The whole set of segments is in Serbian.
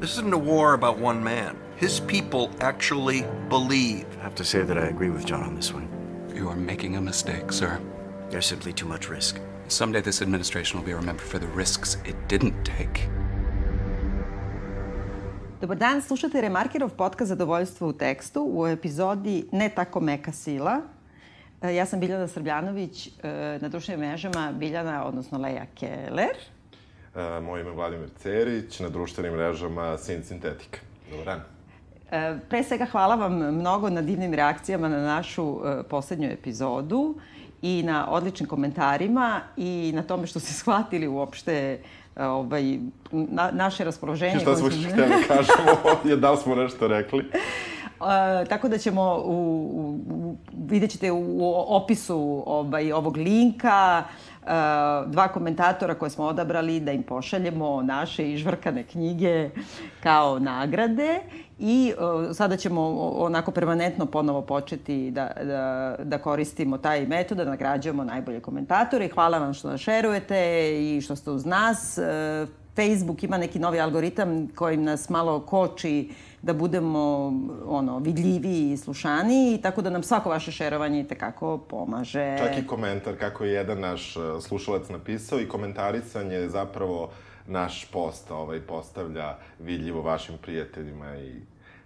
This isn't a war about one man. His people actually believe. I have to say that I agree with John on this one. You are making a mistake, sir. There's simply too much risk. Someday this administration will be remembered for the risks it didn't take. Dobar dan, slušate Remarkerov podcast Zadovoljstvo u tekstu u epizodi Ne tako meka sila. Ja sam Biljana Srbljanović, na društvenim mrežama Biljana, odnosno Leja Keller. E, Moje ime je Vladimir Cerić, na društvenim mrežama Sin Sintetika. Dobar dan. E, Pre svega hvala vam mnogo na divnim reakcijama na našu e, poslednju epizodu i na odličnim komentarima i na tome što ste shvatili uopšte ovaj, na, naše raspoloženje. Šta smo htjeli kažemo ovdje, da li smo nešto rekli? E, tako da ćemo, u, u, vidjet ćete u opisu ovaj, ovog linka e, dva komentatora koje smo odabrali da im pošaljemo naše ižvrkane knjige kao nagrade i e, sada ćemo onako permanentno ponovo početi da, da, da koristimo taj metod, da nagrađujemo najbolje komentatore hvala vam što nas šerujete i što ste uz nas. E, Facebook ima neki novi algoritam kojim nas malo koči da budemo ono vidljiviji i slušaniji, tako da nam svako vaše šerovanje tekako pomaže. Čak i komentar kako je jedan naš e, slušalac napisao i komentarisanje je zapravo naš post ovaj, postavlja vidljivo vašim prijateljima i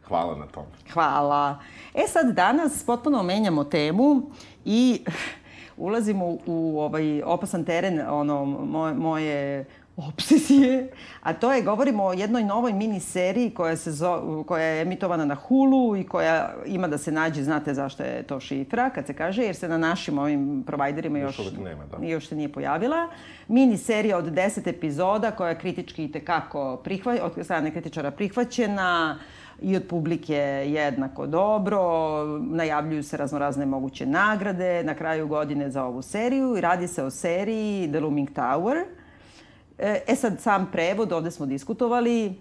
hvala na tom. Hvala. E sad danas potpuno menjamo temu i ulazimo u, u ovaj opasan teren ono moje, moje obsesije, a to je, govorimo o jednoj novoj mini seriji koja, se zo, koja je emitovana na Hulu i koja ima da se nađe, znate zašto je to šifra, kad se kaže, jer se na našim ovim provajderima još, Još nema, da. još se nije pojavila. Mini serija od 10 epizoda koja je kritički i tekako prihva, od strane kritičara prihvaćena i od publike jednako dobro, najavljuju se raznorazne moguće nagrade na kraju godine za ovu seriju i radi se o seriji The Looming Tower. E, E sad, sam prevod, ovde smo diskutovali,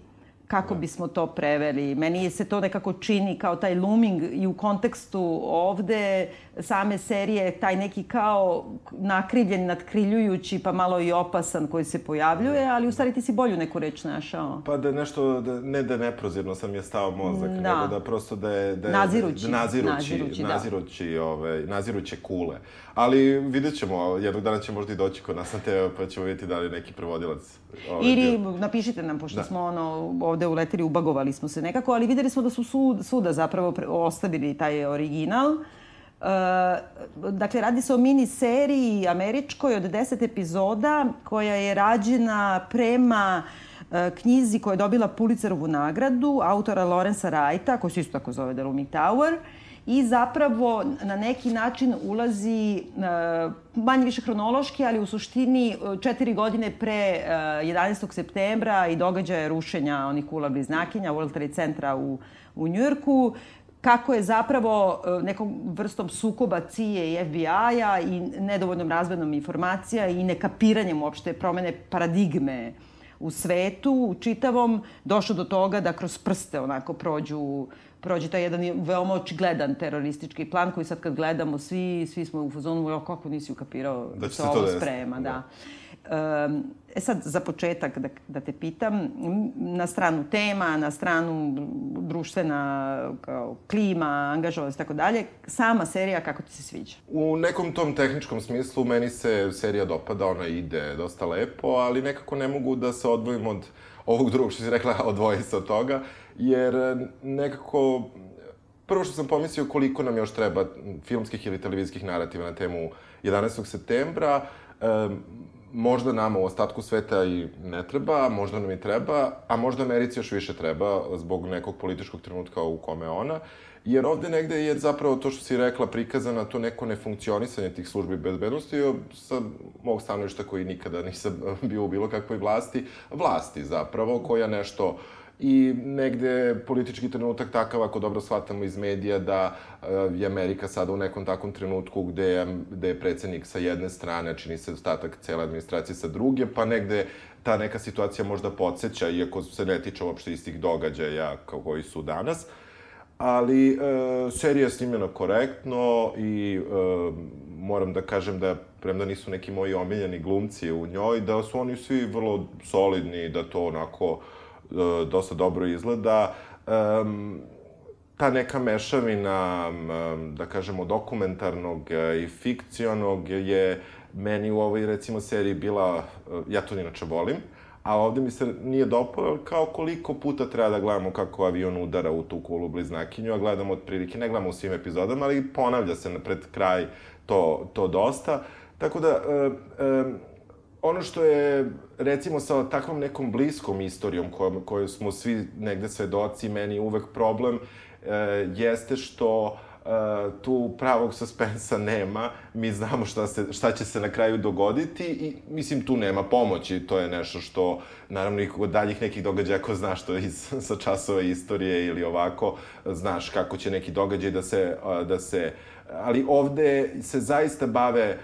kako bismo to preveli. Meni se to nekako čini kao taj looming i u kontekstu ovde same serije, taj neki kao nakrivljen, nadkriljujući, pa malo i opasan koji se pojavljuje, ali u stvari ti si bolju neku reč našao. Pa da je nešto, da, ne da neprozirno sam je stao mozak, Da. nego da prosto da je... Da je Nazirući. Da, nazirući, Nazirući, da. nazirući, ove, naziruće kule. Ali vidjet ćemo, jednog dana će možda i doći kod nas na TV, pa ćemo vidjeti da li je neki prevodilac. Ovaj, Ili bio. napišite nam, pošto Da. smo ono, ovde uleteli, ubagovali smo se nekako, ali videli smo da su sud, suda zapravo pre, ostavili taj original. E, dakle, radi se o mini seriji američkoj od 10 epizoda koja je rađena prema e, knjizi koja je dobila Pulitzerovu nagradu autora Lorenza Wrighta, koji se isto tako zove The Looming Tower, i zapravo na neki način ulazi e, manje više hronološki, ali u suštini e, četiri godine pre e, 11. septembra i događaje rušenja onih kula bliznakinja World Trade Centra u, u Njujorku, kako je zapravo e, nekom vrstom sukoba CIA i FBI-a i nedovoljnom razmenom informacija i nekapiranjem uopšte promene paradigme u svetu, u čitavom, došlo do toga da kroz prste onako prođu prođe taj jedan veoma očigledan teroristički plan koji sad kad gledamo svi, svi smo u fazonu, "Jo, kako nisi ukapirao Da se ovo desiti." sprema, da. Da. E sad, za početak da, da te pitam, na stranu tema, na stranu društvena kao, klima, angažovanost i tako dalje, sama serija kako ti se sviđa? U nekom tom tehničkom smislu meni se serija dopada, ona ide dosta lepo, ali nekako ne mogu da se odvojim od ovog drugog što si rekla, odvoji se od toga, jer e, nekako prvo što sam pomislio koliko nam još treba filmskih ili televizijskih narativa na temu 11. septembra, e, možda nama u ostatku sveta i ne treba, možda nam i treba, a možda Americi još više treba zbog nekog političkog trenutka u kome ona. Jer ovde negde je zapravo to što si rekla prikazana to neko nefunkcionisanje tih službi bezbednosti sa mog stanovišta koji nikada nisam bio u bilo kakvoj vlasti, vlasti zapravo koja nešto i negde politički trenutak takav, ako dobro shvatamo iz medija, da e, je Amerika sada u nekom takvom trenutku gde je, gde je predsednik sa jedne strane, čini se ostatak cele administracije sa druge, pa negde ta neka situacija možda podsjeća, iako se ne tiče uopšte istih događaja kao koji su danas. Ali e, serija je snimljena korektno i e, moram da kažem da premda nisu neki moji omiljeni glumci u njoj, da su oni svi vrlo solidni, da to onako uh, dosta dobro izgleda. Um, ta neka mešavina, da kažemo, dokumentarnog i fikcionog je meni u ovoj, recimo, seriji bila, uh, ja to inače volim, a ovde mi se nije dopalo kao koliko puta treba da gledamo kako avion udara u tu kulu bliznakinju, a gledamo otprilike, ne gledamo u svim epizodama, ali ponavlja se pred kraj to, to dosta. Tako da, e, e, ono što je, recimo, sa takvom nekom bliskom istorijom kojom, koju smo svi negde svedoci, meni uvek problem, e, jeste što Uh, tu pravog suspensa nema, mi znamo šta, se, šta će se na kraju dogoditi i mislim tu nema pomoći, to je nešto što naravno i kod daljih nekih događaja ko zna što iz, sa časova istorije ili ovako, znaš kako će neki događaj da se, uh, da se ali ovde se zaista bave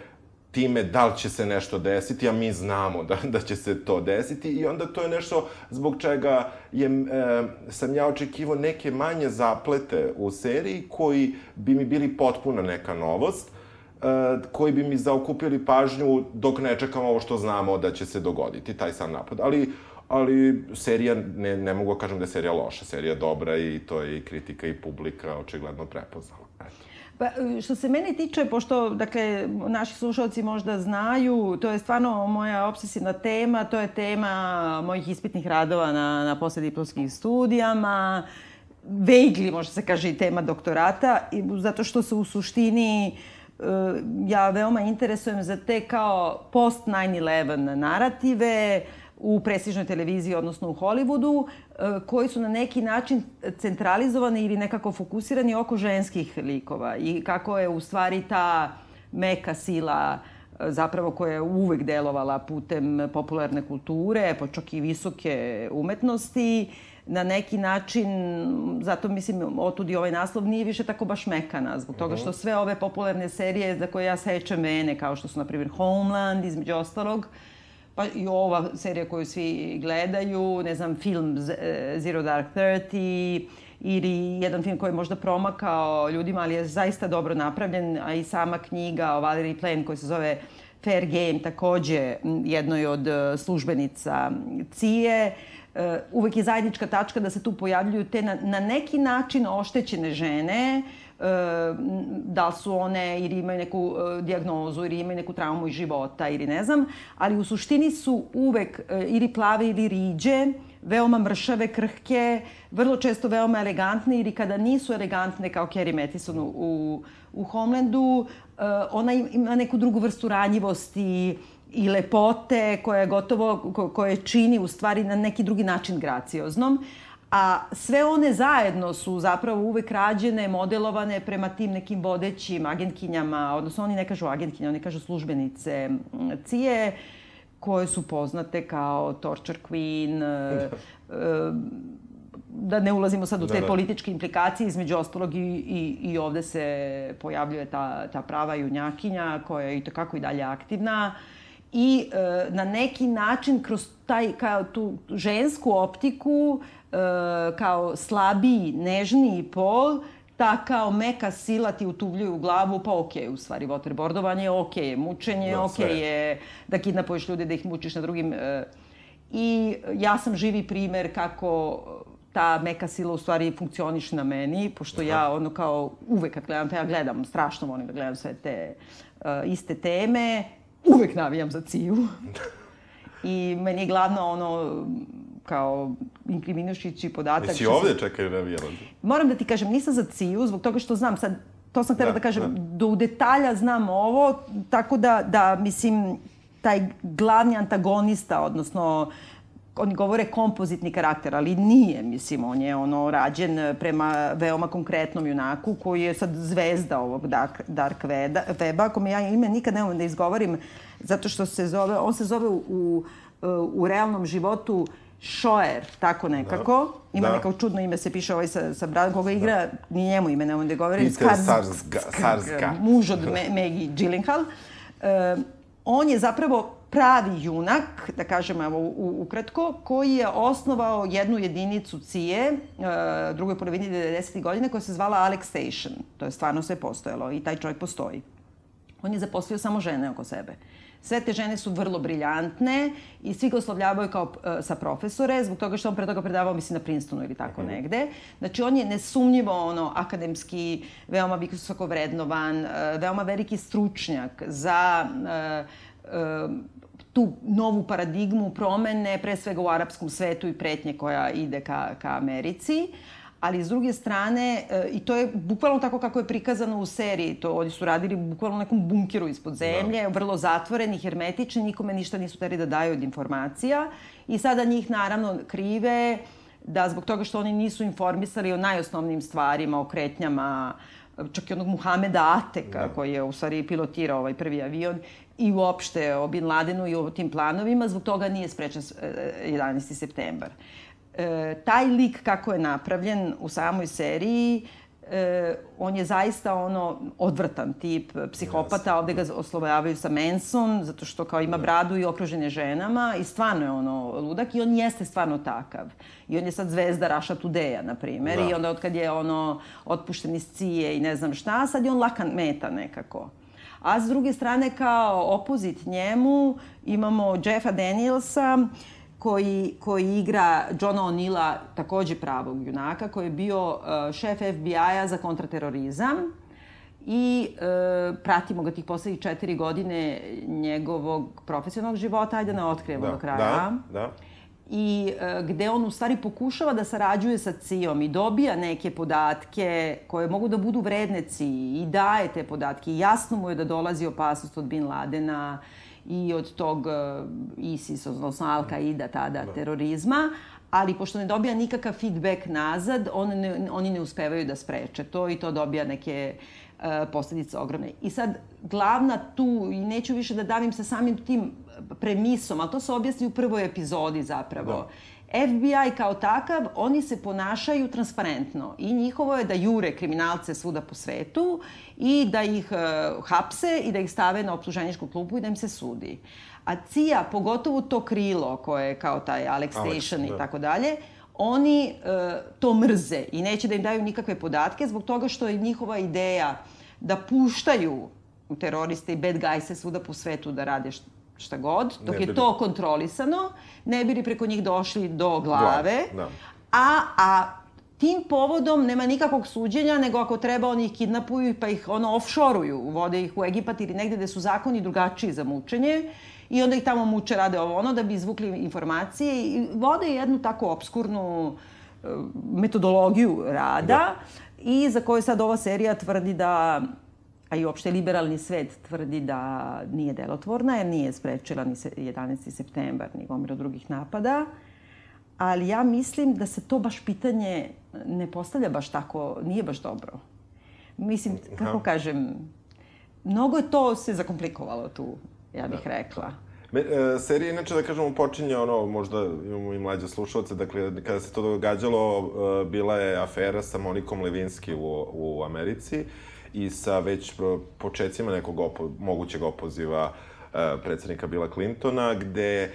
time da li će se nešto desiti, a mi znamo da, da će se to desiti i onda to je nešto zbog čega je, e, sam ja očekivao neke manje zaplete u seriji koji bi mi bili potpuna neka novost, e, koji bi mi zaokupili pažnju dok ne čekam ovo što znamo da će se dogoditi, taj sam napad. Ali, ali serija, ne, ne mogu da kažem da je serija loša, serija dobra i to je i kritika i publika očigledno prepoznala. Pa, što se mene tiče, pošto, dakle, naši slušalci možda znaju, to je stvarno moja obsesivna tema, to je tema mojih ispitnih radova na, na poslediplomskim studijama, vejgli, može se kaže, i tema doktorata, i, zato što se u suštini e, ja veoma interesujem za te kao post 9-11 narative, u prestižnoj televiziji, odnosno u Hollywoodu, e, koji su na neki način centralizovani ili nekako fokusirani oko ženskih likova i kako je u stvari ta meka sila e, zapravo koja je uvek delovala putem popularne kulture, pa čak i visoke umetnosti, na neki način, zato mislim, otudi ovaj naslov, nije više tako baš mekana, zbog toga što sve ove popularne serije za koje ja sećam mene, kao što su, na primjer, Homeland, između ostalog, uh, pa i ova serija koju svi gledaju, ne znam, film e, Zero Dark Thirty, ili jedan film koji je možda promakao ljudima, ali je zaista dobro napravljen, a i sama knjiga o Valerie Plane koja se zove Fair Game, takođe jednoj od e, službenica CIE. Uvek je zajednička tačka da se tu pojavljuju te na, na neki način oštećene žene, da su one ili imaju neku e, diagnozu ili imaju neku traumu iz života ili ne znam, ali u suštini su uvek e, ili plave ili riđe, veoma mršave, krhke, vrlo često veoma elegantne ili kada nisu elegantne kao Carrie Mathison u, u, Homelandu, e, ona ima neku drugu vrstu ranjivosti, i lepote koje gotovo, koje čini u stvari na neki drugi način gracioznom a sve one zajedno su zapravo uvek rađene, modelovane prema tim nekim vodećim agentkinjama, odnosno oni ne kažu agentkinja, oni kažu službenice CIE, koje su poznate kao Torture Queen, e, e, da ne ulazimo sad u te da, da. političke implikacije, između ostalog i, i, i ovde se pojavljuje ta, ta prava junjakinja koja je i takako i dalje aktivna i e, na neki način kroz taj, kao tu žensku optiku E, kao slabiji, nežniji pol, ta kao meka sila ti utuvljuje u glavu, pa okej, okay, u stvari, waterboardovanje je okej, okay, mučenje da, okej okay, je da kidnapuješ ljude, da ih mučiš na drugim... E, I ja sam živi primer kako ta meka sila u stvari funkcioniš na meni, pošto Aha. ja ono kao uvek kad gledam, ja gledam, strašno volim da gledam sve te uh, iste teme, uvek navijam za Ciju. I meni je glavno ono, kao inkriminišući podatak. Jesi ovde čekaj navijala? Moram da ti kažem, nisam za Ciju, zbog toga što znam sad, to sam htela da, da kažem, da. do u detalja znam ovo, tako da, da mislim, taj glavni antagonista, odnosno oni govore kompozitni karakter, ali nije, mislim, on je ono rađen prema veoma konkretnom junaku koji je sad zvezda ovog Dark, Dark Weba, ako me ja ime nikad ne umem da izgovorim, zato što se zove, on se zove u, u, u realnom životu Šoer, tako nekako. Da. Ima da. nekako čudno ime, se piše ovaj sa, sa bradom, koga igra, da. ni njemu ime ne onda govorim. Peter Sarsga, Sarsga. Muž od Me, Maggie Gyllenhaal. Uh, on je zapravo pravi junak, da kažem evo u, ukratko, koji je osnovao jednu jedinicu CIA, uh, drugoj polovini 90. godine, koja se zvala Alex Station. To je stvarno sve postojalo i taj čovjek postoji. On je zaposlio samo žene oko sebe. Sve te žene su vrlo briljantne i svi ga oslovljavaju kao uh, sa profesore, zbog toga što on pre toga predavao, mislim, na Princetonu ili tako Mhm. negde. Znači, on je nesumnjivo ono, akademski, veoma visoko vrednovan, uh, veoma veliki stručnjak za uh, uh, tu novu paradigmu promene, pre svega u arapskom svetu i pretnje koja ide ka, ka Americi. Ali s druge strane, e, i to je bukvalno tako kako je prikazano u seriji, to oni su radili bukvalno u nekom bunkeru ispod zemlje, da. vrlo zatvoreni, hermetični, nikome ništa nisu teri da daju od informacija. I sada njih naravno krive da zbog toga što oni nisu informisali o najosnovnijim stvarima, o kretnjama, čak i onog Muhameda Ateka, da. koji je u stvari pilotirao ovaj prvi avion, i uopšte o Bin Ladenu i o tim planovima, zbog toga nije sprečen 11. septembar. E, taj lik kako je napravljen u samoj seriji, e, on je zaista ono odvrtan tip psihopata, yes. ovde ga oslovljavaju sa Manson, zato što kao ima bradu i okružen je ženama i stvarno je ono ludak i on jeste stvarno takav. I on je sad zvezda Raša Tudeja, na primer, da. i onda od kad je ono otpušten iz cije i ne znam šta, sad je on lakan meta nekako. A s druge strane, kao opozit njemu, imamo Jeffa Danielsa, koji, koji igra Johna O'Neilla, takođe pravog junaka, koji je bio uh, šef FBI-a za kontraterorizam i e, pratimo ga tih poslednjih četiri godine njegovog profesionalnog života, ajde ne otkrijemo da, do kraja. Da, da. I e, gde on u stvari pokušava da sarađuje sa CIA-om i dobija neke podatke koje mogu da budu vredne CIA i daje te podatke. I jasno mu je da dolazi opasnost od Bin Ladena, i od tog uh, ISIS, odnosno Al-Qaida tada, da. terorizma, ali pošto ne dobija nikakav feedback nazad, on ne, oni ne uspevaju da spreče to i to dobija neke uh, posledice ogromne. I sad, glavna tu, i neću više da davim sa samim tim premisom, ali to se objasni u prvoj epizodi zapravo. Da. FBI kao takav, oni se ponašaju transparentno i njihovo je da jure kriminalce svuda po svetu i da ih uh, hapse i da ih stave na optuženičku klupu i da im se sudi. A CIA, pogotovo to krilo koje je kao taj Alex, Alex Station da. i tako dalje, oni uh, to mrze i neće da im daju nikakve podatke zbog toga što je njihova ideja da puštaju teroriste i bad guys-e svuda po svetu da rade šta god, dok je to kontrolisano, ne bi li preko njih došli do glave. Da, da. A, a tim povodom nema nikakvog suđenja, nego ako treba oni ih kidnapuju pa ih ono offshoreuju, vode ih u Egipat ili negde gde su zakoni drugačiji za mučenje i onda ih tamo muče, rade ovo ono da bi izvukli informacije i vode jednu tako obskurnu uh, metodologiju rada da. i za koju sad ova serija tvrdi da a i uopšte liberalni svet tvrdi da nije delotvorna, jer nije sprečila ni 11. septembar, ni gomiro drugih napada. Ali ja mislim da se to baš pitanje ne postavlja baš tako, nije baš dobro. Mislim, kako kažem, mnogo je to se zakomplikovalo tu, ja bih da. rekla. Me, e, serija, inače, da kažemo, počinje ono, možda imamo i mlađe slušalce, dakle, kada se to događalo, e, bila je afera sa Monikom Levinski u, u Americi i sa već početcima nekog opo, mogućeg opoziva e, predsednika Bila Clintona, gde e,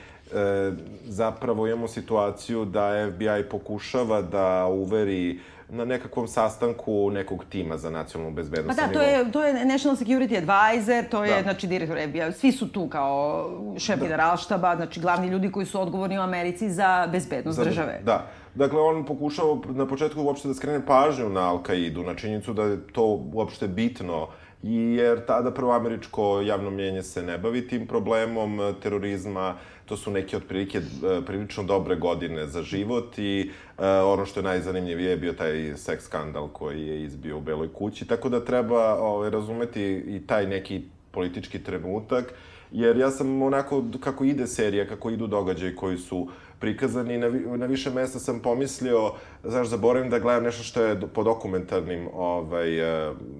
zapravo imamo situaciju da FBI pokušava da uveri na nekakvom sastanku nekog tima za nacionalnu bezbednost. Pa da, to je, to je National Security Advisor, to je, da. znači, direktor FBI. Svi su tu kao šef da. generalštaba, znači, glavni ljudi koji su odgovorni u Americi za bezbednost za, države. Da. Dakle, on pokušao na početku uopšte da skrene pažnju na Al-Qaidu, na činjenicu da je to uopšte bitno, jer tada prvo američko javno mjenje se ne bavi tim problemom terorizma, to su neke otprilike prilično dobre godine za život i uh, ono što je najzanimljivije je bio taj seks skandal koji je izbio u Beloj kući, tako da treba ovaj, razumeti i taj neki politički trenutak, jer ja sam onako, kako ide serija, kako idu događaji koji su prikazani, na, na više mesta sam pomislio, znaš, zaboravim da gledam nešto što je po dokumentarnim, ovaj,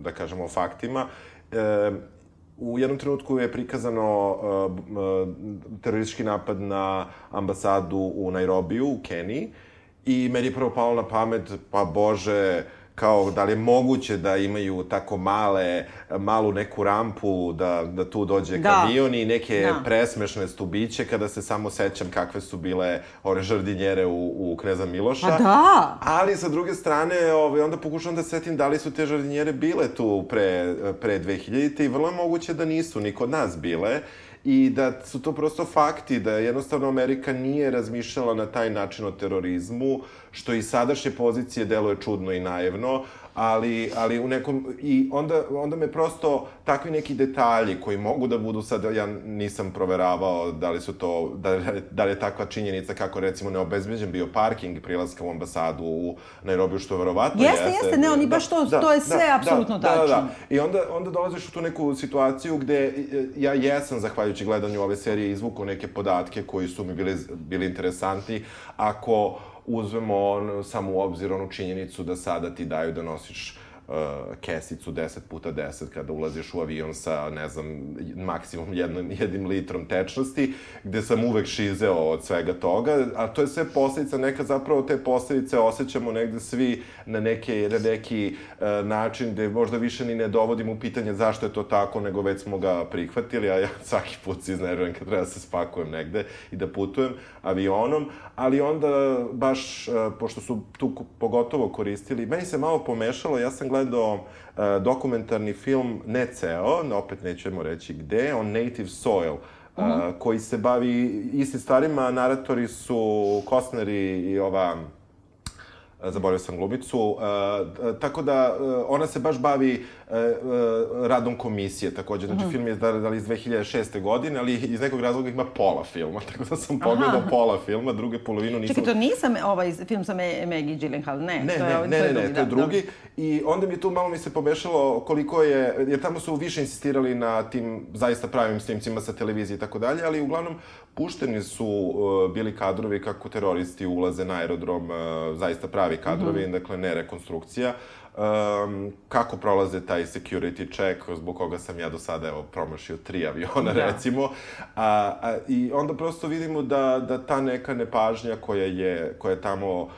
da kažemo, faktima. E, u jednom trenutku je prikazano uh, teroristički napad na ambasadu u Nairobiju, u Keniji, i meni je prvo palo na pamet, pa bože, kao da li je moguće da imaju tako male, malu neku rampu, da, da tu dođe da. kamion i neke da. presmešne stubiće, kada se samo sećam kakve su bile ore žardinjere u, u Kneza Miloša. Pa da! Ali sa druge strane, ovaj, onda pokušavam da setim da li su te žardinjere bile tu pre, pre 2000-te i vrlo je moguće da nisu ni kod nas bile. I da su to prosto fakti, da jednostavno Amerika nije razmišljala na taj način o terorizmu, što i sadašnje pozicije deluje čudno i naivno, ali, ali u nekom, i onda, onda me prosto takvi neki detalji koji mogu da budu sad, ja nisam proveravao da li su to, da, da li je takva činjenica kako recimo neobezbeđen bio parking prilaska u ambasadu u Nairobiju, što verovatno jeste. Jeste, jeste, ne, oni baš to, da, to je sve da, apsolutno da, tačno. Da, da, I onda, onda dolaziš u tu neku situaciju gde e, ja jesam, zahvaljujući gledanju ove serije, izvukao neke podatke koji su mi bili, bili interesantni. Ako uzmemo on, samo u obzir onu činjenicu da sada ti daju da nosiš kesicu 10 puta 10 kada ulaziš u avion sa, ne znam, maksimum jednom, jednim litrom tečnosti, gde sam uvek šizeo od svega toga, a to je sve posledica, neka zapravo te posledice osjećamo negde svi na, neke, na neki uh, način gde možda više ni ne dovodimo u pitanje zašto je to tako, nego već smo ga prihvatili, a ja svaki put se iznerviram kad treba da se spakujem negde i da putujem avionom, ali onda baš, uh, pošto su tu pogotovo koristili, meni se malo pomešalo, ja sam gledao uh, dokumentarni film, ne ceo, no opet nećemo reći gde, on Native Soil, uh -huh. uh, koji se bavi istim stvarima, naratori su Kostner i ova zaboravio sam glumicu, uh, tako da uh, ona se baš bavi uh, uh, radom komisije takođe. Znači, mm. film je da, da iz 2006. godine, ali iz nekog razloga ima pola filma, tako da sam pogledao Aha. pola filma, druge polovinu nisam... Čekaj, to nisam ovaj film sa Maggie Gyllenhaal, ne? Ne, to je, ne, to ne, ne, to je drugi. Da. I onda mi tu malo mi se pomešalo koliko je, jer tamo su više insistirali na tim zaista pravim snimcima sa televizije i tako dalje, ali uglavnom pušteni su uh, bili kadrovi kako teroristi ulaze na aerodrom, uh, zaista pravi kadrovi, mm -hmm. dakle ne rekonstrukcija. Um, kako prolaze taj security check, zbog koga sam ja do sada evo, promašio tri aviona, da. recimo. A, a, I onda prosto vidimo da, da ta neka nepažnja koja je, koja je tamo uh,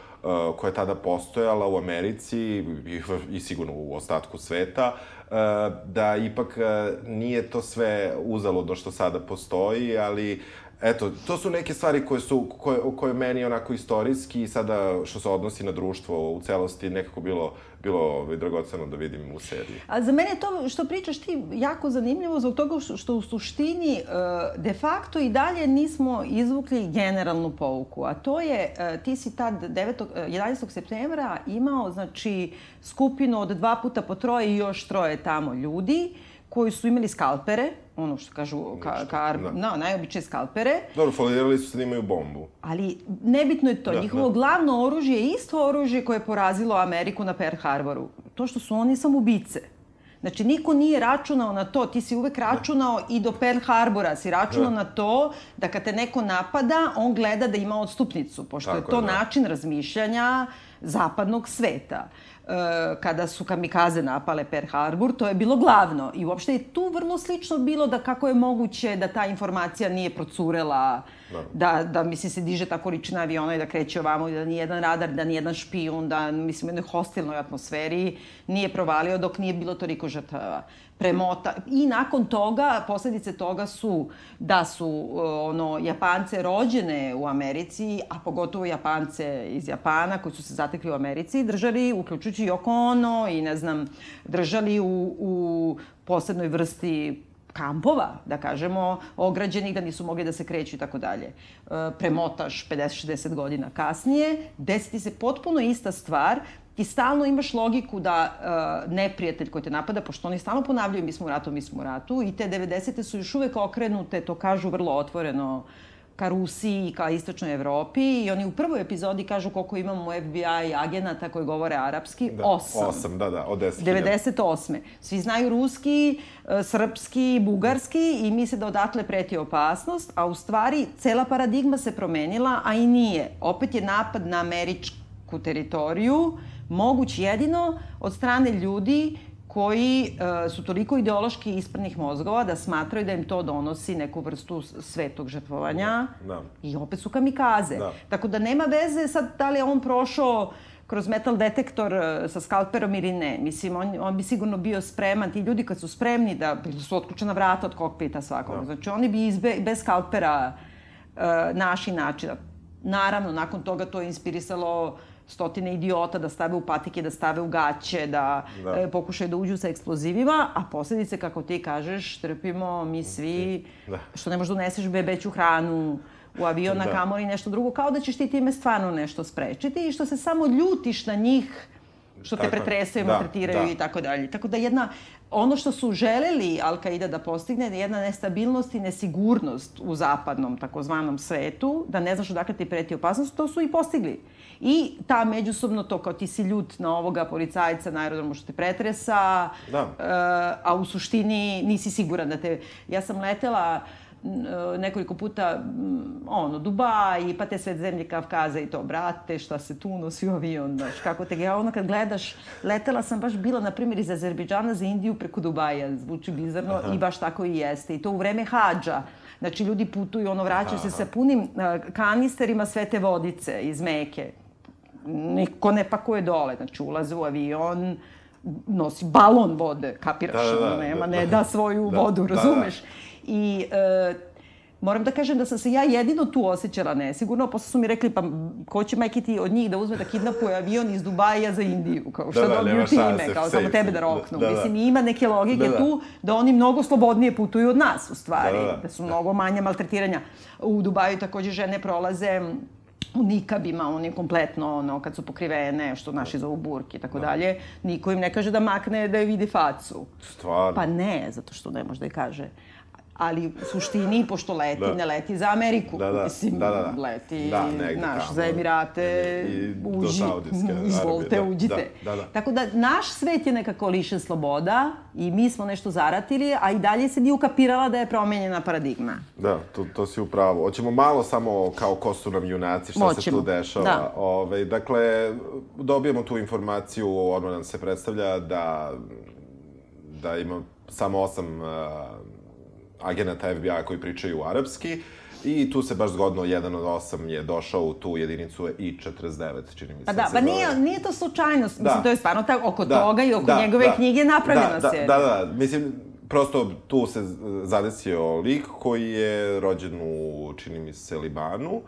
koja je tada postojala u Americi i, i sigurno u ostatku sveta, da ipak nije to sve uzalo do što sada postoji, ali Eto, to su neke stvari koje su, koje, koje meni onako istorijski i sada što se odnosi na društvo u celosti nekako bilo, bilo ovaj, dragoceno da vidim u seriji. A za mene to što pričaš ti jako zanimljivo zbog toga što u suštini e, de facto i dalje nismo izvukli generalnu pouku, a to je, e, ti si tad 9, 11. septembra imao, znači, skupinu od dva puta po troje i još troje tamo ljudi, koji su imali skalpere, ono što kažu, ka, ka, da. no, najobičnije skalpere. Dobro, falirali su se da imaju bombu. Ali nebitno je to. Da, Njihovo da. glavno oružje je isto oružje koje je porazilo Ameriku na Pearl Harboru. To što su oni samoubice. Znači, niko nije računao na to, ti si uvek računao da. i do Pearl Harbora, si računao da. na to da kad te neko napada, on gleda da ima odstupnicu, pošto Tako je to da. način razmišljanja zapadnog sveta. E, kada su kamikaze napale Pearl Harbor, to je bilo glavno. I uopšte je tu vrlo slično bilo da kako je moguće da ta informacija nije procurela, da, da, mislim, se diže ta količina aviona i da kreće ovamo i da nijedan radar, da nijedan špijun, da, mislim, u jednoj hostilnoj atmosferi nije provalio dok nije bilo toliko žrtava premota. I nakon toga, posledice toga su da su ono, Japance rođene u Americi, a pogotovo Japance iz Japana koji su se zatekli u Americi, držali, uključujući Yoko Ono i ne znam, držali u, u posebnoj vrsti kampova, da kažemo, ograđenih, da nisu mogli da se kreću i tako dalje. E, premotaš 50-60 godina kasnije, desiti se potpuno ista stvar, ti stalno imaš logiku da uh, neprijatelj koji te napada, pošto oni stalno ponavljaju mi smo u ratu, mi smo u ratu, i te 90. su još uvek okrenute, to kažu vrlo otvoreno, ka Rusiji i ka istočnoj Evropi i oni u prvoj epizodi kažu koliko imamo FBI agenata koji govore arapski. Da, osam. Osam, da, da, od 10. 98. Svi znaju ruski, e, srpski, bugarski i misle da odatle preti opasnost, a u stvari cela paradigma se promenila, a i nije. Opet je napad na američku teritoriju, moguć jedino od strane ljudi koji uh, su toliko ideološki ispranih mozgova da smatraju da im to donosi neku vrstu svetog žrtvovanja da. i opet su kamikaze. Da. Tako da nema veze sad da li je on prošao kroz metal detektor uh, sa skalperom ili ne. Mislim, on, on bi sigurno bio spreman. Ti ljudi kad su spremni da bili su otključena vrata od kokpita svakog. Da. Znači, oni bi izbe, bez skalpera uh, naši način. Naravno, nakon toga to je inspirisalo stotine idiota da stave u patike, da stave u gaće, da, Da. e, pokušaju da uđu sa eksplozivima, a posledice, kako ti kažeš, trpimo mi svi, Da. što ne možeš da uneseš bebeću hranu u avion, na Da. kamoli nešto drugo, kao da ćeš ti time stvarno nešto sprečiti i što se samo ljutiš na njih što te pretresaju, Da, maltretiraju da. i tako dalje. Tako da jedna, ono što su želeli Al-Qaida da postigne je jedna nestabilnost i nesigurnost u zapadnom takozvanom svetu, da ne znaš odakle ti preti opasnost, to su i postigli. I ta međusobno to kao ti si ljut na ovoga policajca na aerodromu što te pretresa, Da. e, a u suštini nisi siguran da te... Ja sam letela e, nekoliko puta, ono, Dubaj, pa te sve zemlje Kavkaza i to, brate, šta se tu nosi avion, znaš, kako te, ja ono kad gledaš, letela sam baš bila, na primjer, iz Azerbejdžana za Indiju preko Dubaja, zvuči bizarno i baš tako i jeste. I to u vreme hađa. Znači, ljudi putuju, ono, vraćaju se sa punim e, kanisterima svete vodice iz Meke. Niko ne pakuje dole, znači, ulaze u avion, nosi balon vode, kapiraš, Da, da, da, nema, da, ne da. da svoju Da, vodu, da, da. I e, moram da kažem da sam se ja jedino tu osjećala nesigurno, posle su mi rekli pa ko će majke ti od njih da uzme da kidnapuje avion iz Dubaja za Indiju, kao šta Da, da, dobiju time, kao samo tebe da roknu. Da, da. Mislim, ima neke logike Da, da. tu da oni mnogo slobodnije putuju od nas, u stvari, Da, da, da, da. su mnogo manje maltretiranja. U Dubaju takođe žene prolaze u nikabima, oni kompletno, ono, kad su pokrivene, što naši zovu burki i tako dalje, niko im ne kaže da makne da je vidi facu. Stvarno. Pa ne, zato što ne može da je kaže. Ali u suštini, pošto leti, Da. ne leti za Ameriku. Da, da, Mislim, da, da, da. leti, Da, negde naš, tamo. za Emirate, I do uđi, izvolite, da, uđite. da, da, da. Tako da, naš svet je nekako lišen sloboda i mi smo nešto zaratili, a i dalje se nije ukapirala da je promenjena paradigma. Da, to, to si upravo. Hoćemo malo samo kao ko su nam junaci, šta se Hoćemo, tu dešava. da. Ove, dakle, dobijemo tu informaciju, odmah nam se predstavlja da, da ima samo osam uh, agenata FBI koji pričaju arapski I tu se baš zgodno, jedan od osam je došao u tu jedinicu I-49, čini mi se. Pa da, se pa zove. nije, nije to slučajnost. Mislim, Da. to je stvarno tako, oko toga i oko njegove knjige je napravljena da, da, serija. Da, da, mislim, prosto tu se zadesio lik koji je rođen u, čini mi se, Libanu.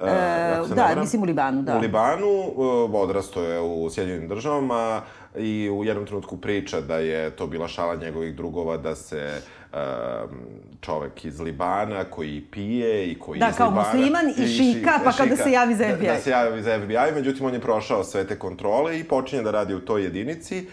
E, ne da, varam. mislim u Libanu, da. U Libanu, e, odrastao je u Sjedinjenim državama i u jednom trenutku priča da je to bila šala njegovih drugova da se e, čovek iz Libana koji pije i koji Da, iz kao Libana... musliman i ši- šika, pa kao da šika, se javi za Da, FBI. da se javi za FBI, međutim on je prošao sve te kontrole i počinje da radi u toj jedinici, e,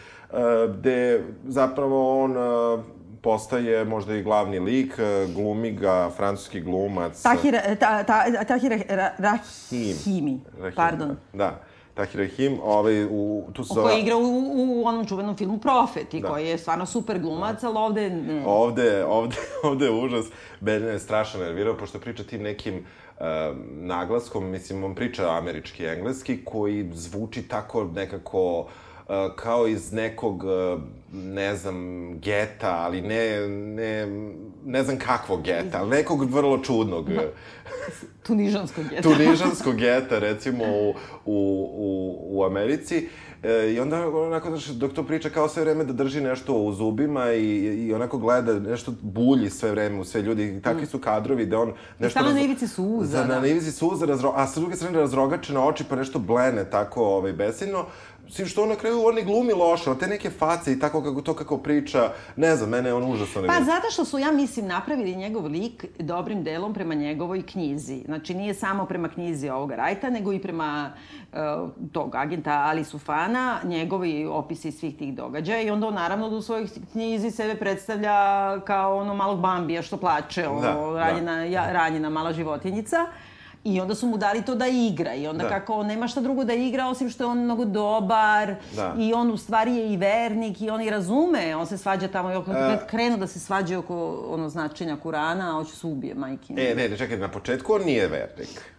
gde zapravo on e, postaje možda i glavni lik, e, glumi ga francuski glumac... Tahir, ta, ta, Tahir Ra, Rahim. Rahimi, Rahim, pardon. Da, Tahir Rahim, ovaj, u, tu se Koji igra u, u onom čuvenom filmu Profet i Da. koji je stvarno super glumac, ali ovde ne. Ovde, ovde, ovde je užas. Mene je strašno nervirao, pošto priča tim nekim uh, naglaskom, mislim, on priča američki i engleski, koji zvuči tako nekako uh, kao iz nekog, ne znam, geta, ali ne, ne, ne znam kakvog geta, ali nekog vrlo čudnog. Tunižanskog je. tunižanskog geta, recimo, u, u, u, u Americi. E, I onda onako, znaš, dok to priča kao sve vreme da drži nešto u zubima i, i onako gleda, nešto bulji sve vreme u sve ljudi. I takvi su kadrovi da on nešto... stalno na razro- ivici suza, Da, na da. ivici suza, razro... a sa druge strane razrogačene oči pa nešto blene tako ovaj, beseljno. Svim što na kraju on ne glumi loše, te neke face i tako kako to kako priča, ne znam, mene je on užasno Pa zato što su, ja mislim, napravili njegov lik dobrim delom prema njegovoj knjizi. Znači, nije samo prema knjizi ovoga Rajta, nego i prema uh, tog agenta Ali Sufana, njegovi opisi svih tih događaja. I onda on, naravno, da u svojoj knjizi sebe predstavlja kao ono malog Bambija što plače, ono, Da, ranjena, da. ja, ranjena mala životinjica. I onda su mu dali to da igra i onda Da. kako on nema šta drugo da igra osim što je on mnogo dobar Da. i on u stvari je i vernik i on i razume, on se svađa tamo i oko, E. krenu da se svađaju oko ono značenja Kurana, a hoće se ubije majke. E, ne, ne, čekaj, na početku on nije vernik.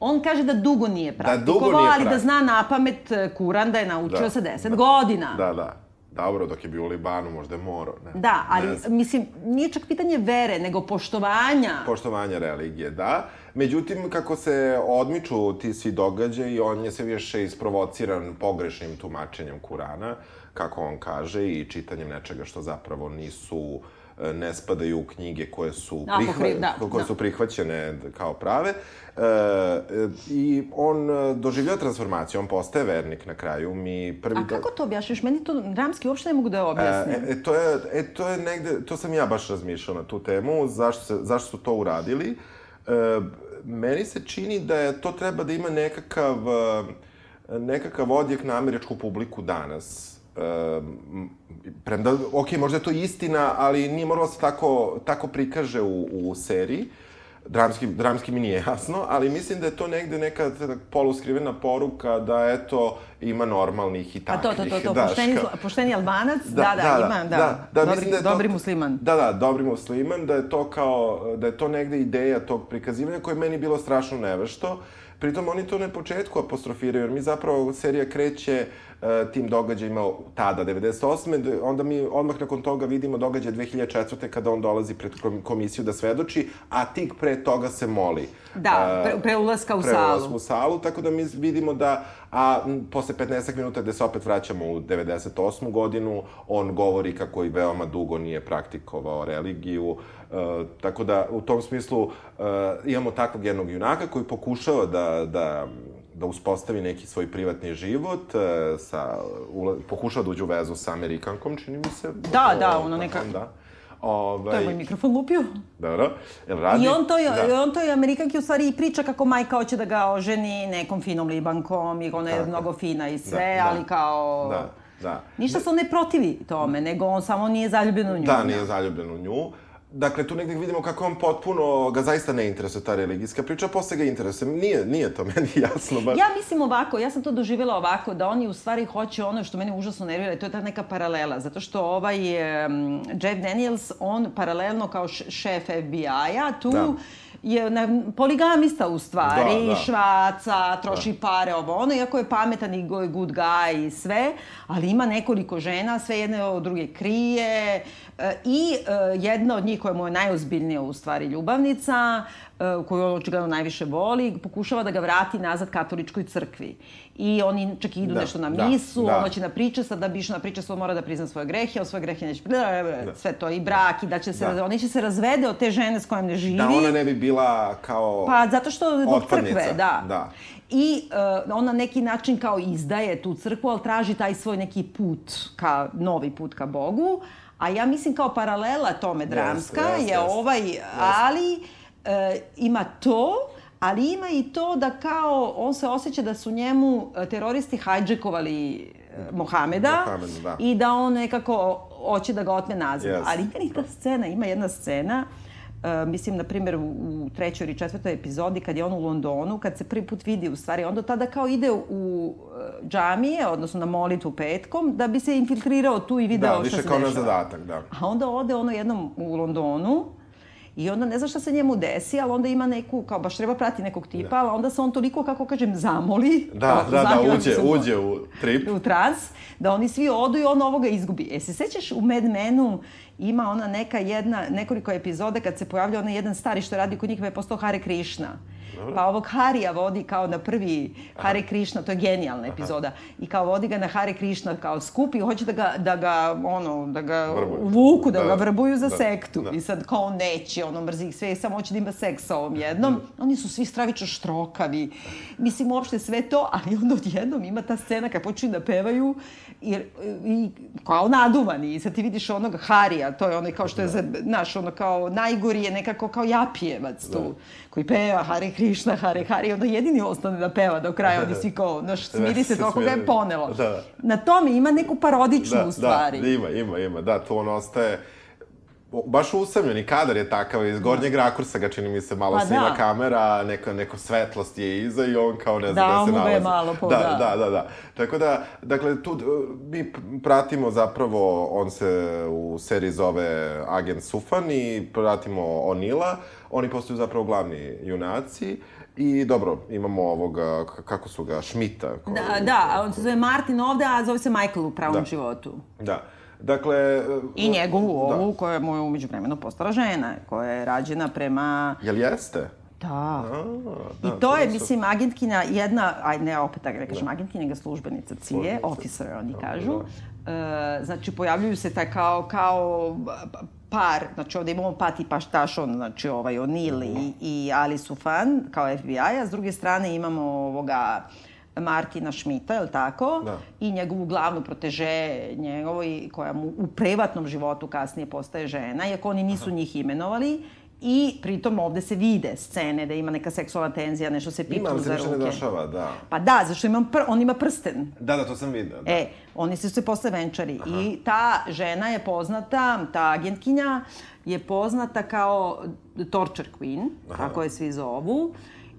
On kaže da dugo nije dugo praktikovao, nije ali da zna na pamet e, Kuran da je naučio Da, sa 10 da. godina. Da, da. Dobro, dok je bio u Libanu, možda je morao. Ne, Da, ali ne znam. mislim, nije čak pitanje vere, nego poštovanja. Poštovanja religije, da. Međutim, kako se odmiču ti svi događaji, on je sve više isprovociran pogrešnim tumačenjem Kurana, kako on kaže, i čitanjem nečega što zapravo nisu e, ne spadaju u knjige koje su, Apokri- prihva, da, koje da. su prihvaćene kao prave. E, e, I on e, doživljava transformaciju, on postaje vernik na kraju. Mi prvi A kako to objašnjaš? Meni to dramski uopšte ne mogu da objasnim. E, e, to je, e, to je negde, to sam ja baš razmišljao na tu temu, zašto, se, zašto su to uradili. E, meni se čini da je to treba da ima nekakav, e, nekakav odjek na američku publiku danas. E, premda, ok, možda je to istina, ali nije moralo da se tako, tako prikaže u, u seriji. Dramski, dramski mi nije jasno, ali mislim da je to negde neka poluskrivena poruka da, eto, ima normalnih i A takvih. to, to, to, to, daš, pošteni, kao- pošteni albanac, da, da, ima, da, dobri, mislim da je to- dobri musliman. Da, da, dobri musliman, da je to kao, da je to negde ideja tog prikazivanja koje je meni bilo strašno nevešto. Pritom oni to na početku apostrofiraju, jer mi zapravo serija kreće uh, tim događajima tada, 98. d- Onda mi odmah nakon toga vidimo događaj 2004. kada on dolazi pred kom- komisiju da svedoči, a tik pre toga se moli. Da, Uh, pre, pre ulaska u pre salu. ulaska u salu, tako da mi vidimo da, a posle 15 minuta gde se opet vraćamo u 98. godinu, on govori kako i veoma dugo nije praktikovao religiju, e, tako da u tom smislu e, imamo takvog jednog junaka koji pokušava da, da da uspostavi neki svoj privatni život, e, sa, ula, pokušava da uđe u vezu sa Amerikankom, čini mi se. Da, da, ono neka- Da. Ovaj, To je moj mikrofon lupio. Dobro. Jel radi? I on to, da. on to je Amerikanki u stvari i priča kako majka hoće da ga oženi nekom finom libankom i ona je Tako. mnogo fina i sve, Da, da. ali kao... Da, da. Ništa se on ne protivi tome, nego on samo nije zaljubljen u nju. Da, nije zaljubljen u nju. Dakle, tu negdje vidimo kako on potpuno, ga zaista ne interesuje ta religijska priča, posle ga interesuje. Nije, nije to meni jasno. Ba... Ja mislim ovako, ja sam to doživjela ovako, da oni u stvari hoće ono što mene užasno nervira, to je ta neka paralela, zato što ovaj um, Jeff Daniels, on paralelno kao šef FBI-a, tu Da. Je na, poligamista u stvari, Da, da. švaca, troši pare, ovo ono, iako je pametan i go- good guy i sve, ali ima nekoliko žena, sve jedne od druge krije, e, i e, jedna od njih koja mu je najozbiljnija u stvari ljubavnica, koju on očigledno najviše voli, pokušava da ga vrati nazad katoličkoj crkvi. I oni čak i idu Da, nešto na da, misu, da. on hoće na pričest, a da bi išao na pričest, on mora da prizna svoje grehe, a svoje grehe neće... Sve to, i brak, i da će se, Da. on neće se razvede od te žene s kojom ne živi. Da ona ne bi bila kao... Pa zato što zbog crkve, da. da. I uh, on na neki način kao izdaje tu crkvu, ali traži taj svoj neki put, ka, novi put ka Bogu. A ja mislim kao paralela tome dramska jeste, je jeste. ovaj, ali uh, ima to, ali ima i to da kao on se osjeća da su njemu uh, teroristi hajđekovali uh, Mohameda Mohameda, da. i da on nekako hoće da ga otme nazad. Jeste. Ali ima i ta scena, ima jedna scena Uh, mislim, na primjer, u, u trećoj ili četvrtoj epizodi, kad je on u Londonu, kad se prvi put vidi, u stvari, on do tada kao ide u uh, džamije, odnosno na molitvu petkom, da bi se infiltrirao tu i video Da, šta više se kao na dešava. zadatak, da. A onda ode ono jednom u Londonu i onda ne zna šta se njemu desi, ali onda ima neku, kao baš treba prati nekog tipa, ali onda se on toliko, kako kažem, zamoli. Da, ovako da, da, uđe, uđe u trip. u trans, da oni svi odu i on ovoga izgubi. E, se sećaš u Mad Menu ima ona neka jedna, nekoliko epizoda kad se pojavlja onaj jedan stari što radi kod njih pa je postao Hare Krishna. Pa ovog Harija vodi kao na prvi Hare Krishna, to je genijalna epizoda. I kao vodi ga na Hare Krishna kao skup i hoće da ga, da ga ono, da ga Vrbuju. vuku, da, Da, ga da. vrbuju za Da, sektu. da. I sad kao on neće, ono mrzi ih sve i samo hoće da ima seks sa ovom jednom. Oni su svi stravično štrokavi. Mislim, uopšte sve to, ali onda odjednom ima ta scena kad počinju da pevaju i, i kao naduvani. I sad ti vidiš onog Harija, to je onaj kao što je, za, znaš, ono kao najgori je nekako kao japijevac tu, koji peva Hare Krishna, Hare Hare, i onda jedini ostane da peva do kraja, oni svi kao, znaš, smiri se toliko ga je ponelo. Da. Na tome ima neku parodičnu Da, u stvari. da, ima, ima, ima. Da, tu on ostaje baš usamljeni kadar je takav, iz gornjeg rakursa ga čini mi se malo Pa snima da. kamera, neka, neko svetlost je iza i on kao ne zna Da, gde se mu ga je nalazi. malo po- da, da. da, da, da. Tako da, dakle, tu mi pratimo zapravo, on se u seriji zove Agent Sufan i pratimo Onila, oni postaju zapravo glavni junaci i dobro, imamo ovoga, k- kako su ga, Šmita. koji- Da, da, on se zove Martin ovde, a zove se Michael u pravom Da. životu. Da. Dakle... I njegovu da. ovu, koja mu je umeđu vremenu postala žena, koja je rađena prema... Jel jeste? Da. A, da, I to je, nisu- mislim, agentkinja jedna, aj ne opet da ne kažem agentkinja, nego službenica Službenica. officer oni kažu. E, znači, pojavljuju se taj kao, kao pa- par, znači ovde imamo Pati Paštašon, znači ovaj O'Neill i, i Ali Sufan kao FBI-a, s druge strane imamo ovoga Martina Šmita, je li tako? Da. I njegovu glavnu proteže njegovoj, koja mu u privatnom životu kasnije postaje žena, iako oni nisu Aha. njih imenovali. I pritom ovde se vide scene da ima neka seksualna tenzija, nešto se pitu Ima, ali se za ruke. ne dešava, da. Pa da, zašto imam pr on ima prsten. Da, da, to sam vidio. Da. E, oni su se posle venčari. Aha. I ta žena je poznata, ta agentkinja je poznata kao torture queen, Aha. kako je svi zovu.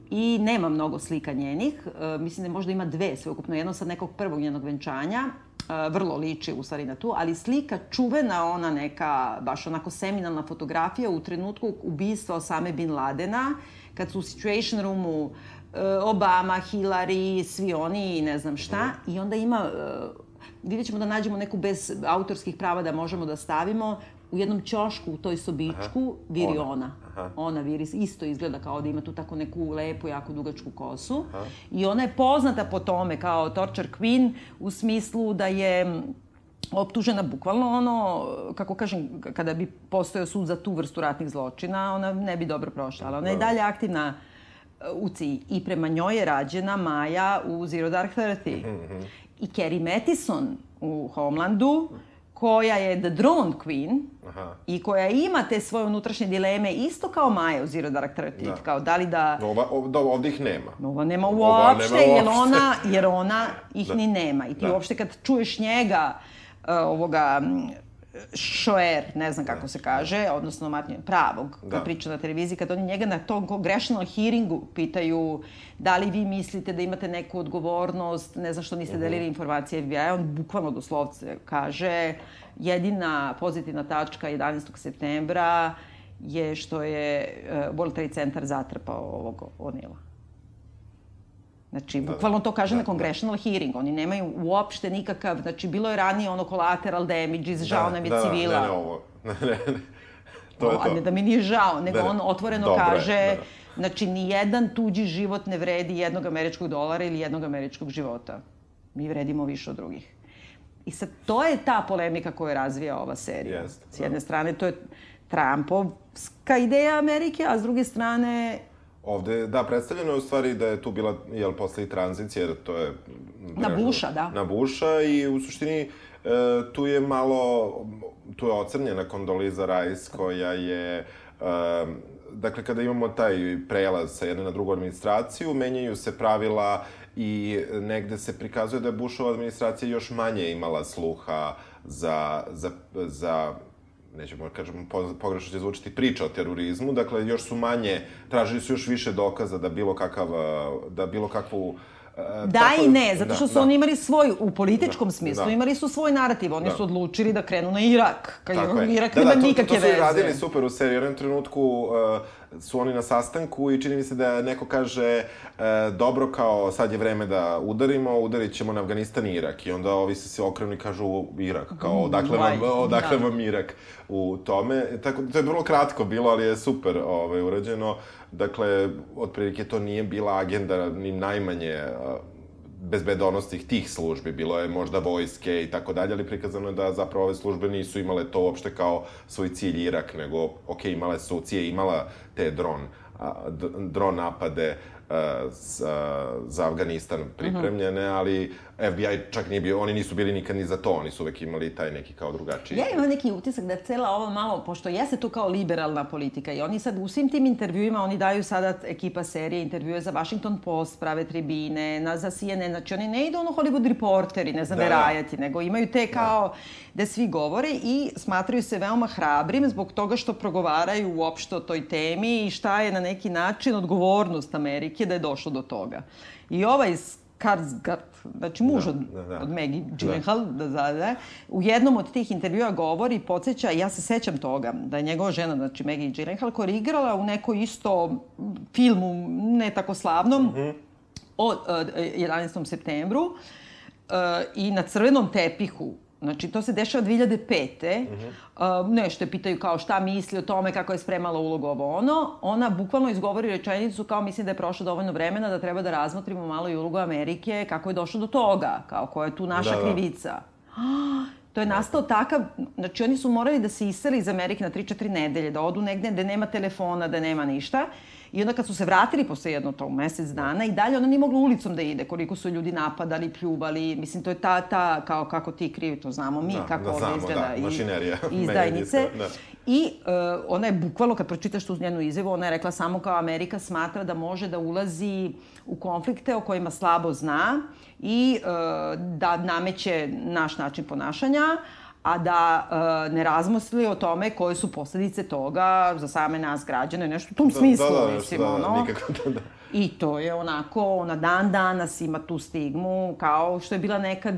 I nema mnogo slika njenih. E, mislim da možda ima dve sveukupno. Jedno sa nekog prvog njenog venčanja. E, vrlo liči u stvari na tu. Ali slika čuvena, ona neka, baš onako seminalna fotografija u trenutku ubistva Osame Bin Ladena, kad su u Situation Roomu e, Obama, Hillary, svi oni i ne znam šta. I onda ima e, vidjet ćemo da nađemo neku bez autorskih prava da možemo da stavimo u jednom ćošku u toj sobičku Aha. viri ona. ona. Aha. Ona viri, isto izgleda kao da ima tu tako neku lepu, jako dugačku kosu. Aha. I ona je poznata po tome kao torture queen u smislu da je optužena bukvalno ono, kako kažem, kada bi postojao sud za tu vrstu ratnih zločina, ona ne bi dobro prošla. Ali ona je dalje aktivna u CIA. I prema njoj je rađena Maja u Zero Dark Thirty. Mm -hmm. I Carrie Mathison u Homelandu, koja je The Drone Queen Aha. i koja ima te svoje unutrašnje dileme isto kao Maja u Zero Dark Thirty. Da. Kao da li da... Ova, ov, da, ovde ih nema. Ova nema uopšte, Ova nema uopšte. jer ona, jer ona ih da. ni nema. I ti da. uopšte kad čuješ njega, uh, ovoga, Šoer, ne znam kako se kaže, odnosno Martin pravog, da. priča na televiziji, kad oni njega na tom congressional hearingu pitaju da li vi mislite da imate neku odgovornost, ne znam što niste -huh. delili informacije FBI, on bukvalno doslovce kaže jedina pozitivna tačka 11. septembra je što je uh, World Trade Center zatrpao ovog Onila. Znači, da, bukvalno to kaže da, na congressional da. hearing. Oni nemaju uopšte nikakav, znači, bilo je ranije ono collateral damages, da, žao nam je da, civila. Da, ne, ne, ovo. ne, ne, ne. To je to. A ne da mi nije žao, nego ne, on otvoreno Dobre, kaže, da. znači, ni jedan tuđi život ne vredi jednog američkog dolara ili jednog američkog života. Mi vredimo više od drugih. I sad, to je ta polemika koju razvija ova serija. Jest, S jedne da. strane, to je Trumpovska ideja Amerike, a s druge strane, Ovde, da, predstavljeno je u stvari da je tu bila, jel, posle i tranzicija, jer to je... Na Buša, da. Na Buša i u suštini e, tu je malo, tu je ocrnjena Kondoliza Rice koja je... E, dakle, kada imamo taj prelaz sa jedne na drugu administraciju, menjaju se pravila i negde se prikazuje da je Bushova administracija još manje imala sluha za, za, za nećemo kažemo pogrešno će zvučiti priča o terorizmu, dakle još su manje, tražili su još više dokaza da bilo kakav, da bilo kakvu Da tako, i ne, zato što da, su da. oni imali svoj, u političkom da, smislu, da. imali su svoj narativ. Oni da. su odlučili da krenu na Irak. Kad Irak da, nema da, to, nikakve veze. To su radili super u seriji. U jednom trenutku uh, su oni na sastanku i čini mi se da neko kaže uh, dobro kao sad je vreme da udarimo, udarit ćemo na Afganistan i Irak. I onda ovi se se okrenu i kažu Irak, kao odakle vam, odakle da. vam Irak u tome. Tako, to je vrlo kratko bilo, ali je super ovaj, urađeno. Dakle, otprilike to nije bila agenda ni najmanje bezbedonosnih tih službi, bilo je možda vojske i tako dalje, ali prikazano je da zapravo ove službe nisu imale to uopšte kao svoj cilj Irak, nego, ok, imale su, cije imala te dron, a, dron napade, za, za Afganistan pripremljene, -huh. ali FBI čak nije bio, oni nisu bili nikad ni za to, oni su uvek imali taj neki kao drugačiji. Ja imam neki utisak da cela ovo malo, pošto jeste tu kao liberalna politika i oni sad u svim tim intervjuima, oni daju sada ekipa serije intervjue za Washington Post, prave tribine, na, za CNN, znači oni ne idu ono Hollywood reporteri, ne znam, da, verajati, nego imaju te kao da. da svi govore i smatraju se veoma hrabrim zbog toga što progovaraju uopšte o toj temi i šta je na neki način odgovornost Amerike da je došlo do toga. I ovaj Skarsgård, znači muž da, od, da, da. od Maggie Gyllenhaal, da. Da, da, u jednom od tih intervjua govori, podsjeća, ja se sećam toga, da je njegova žena, znači Maggie Gyllenhaal, koja je igrala u nekoj isto filmu, ne tako slavnom, mm -hmm. o, uh, 11. septembru, uh, i na crvenom tepihu Znači, to se dešava 2005. Mm -hmm. uh, nešto je pitaju kao šta misli o tome, kako je spremala ulogu ovo ono. Ona bukvalno izgovori rečenicu kao mislim da je prošlo dovoljno vremena da treba da razmotrimo malo i ulogu Amerike, kako je došlo do toga, kao koja je tu naša da, da. krivica. To je nastao takav, znači oni su morali da se iseli iz Amerike na 3-4 nedelje, da odu negde gde nema telefona, da nema ništa. I onda kad su se vratili posle jedno tog mesec dana i dalje ona nije mogla ulicom da ide, koliko su ljudi napadali, pljuvali, mislim to je ta, ta, kao kako ti krivi, to znamo mi, Da, kako da ovde izgleda da, i, mašinerija, izdajnice. da. I uh, ona je bukvalno, kad pročitaš tu njenu izjavu, ona je rekla samo kao Amerika smatra da može da ulazi u konflikte o kojima slabo zna i uh, da nameće naš način ponašanja, a da uh, ne razmisli o tome koje su posledice toga za same nas građane, nešto u tom smislu, da, da, mislim, da, da, ono. nikako da, da. I to je onako, na dan danas ima tu stigmu, kao što je bila nekad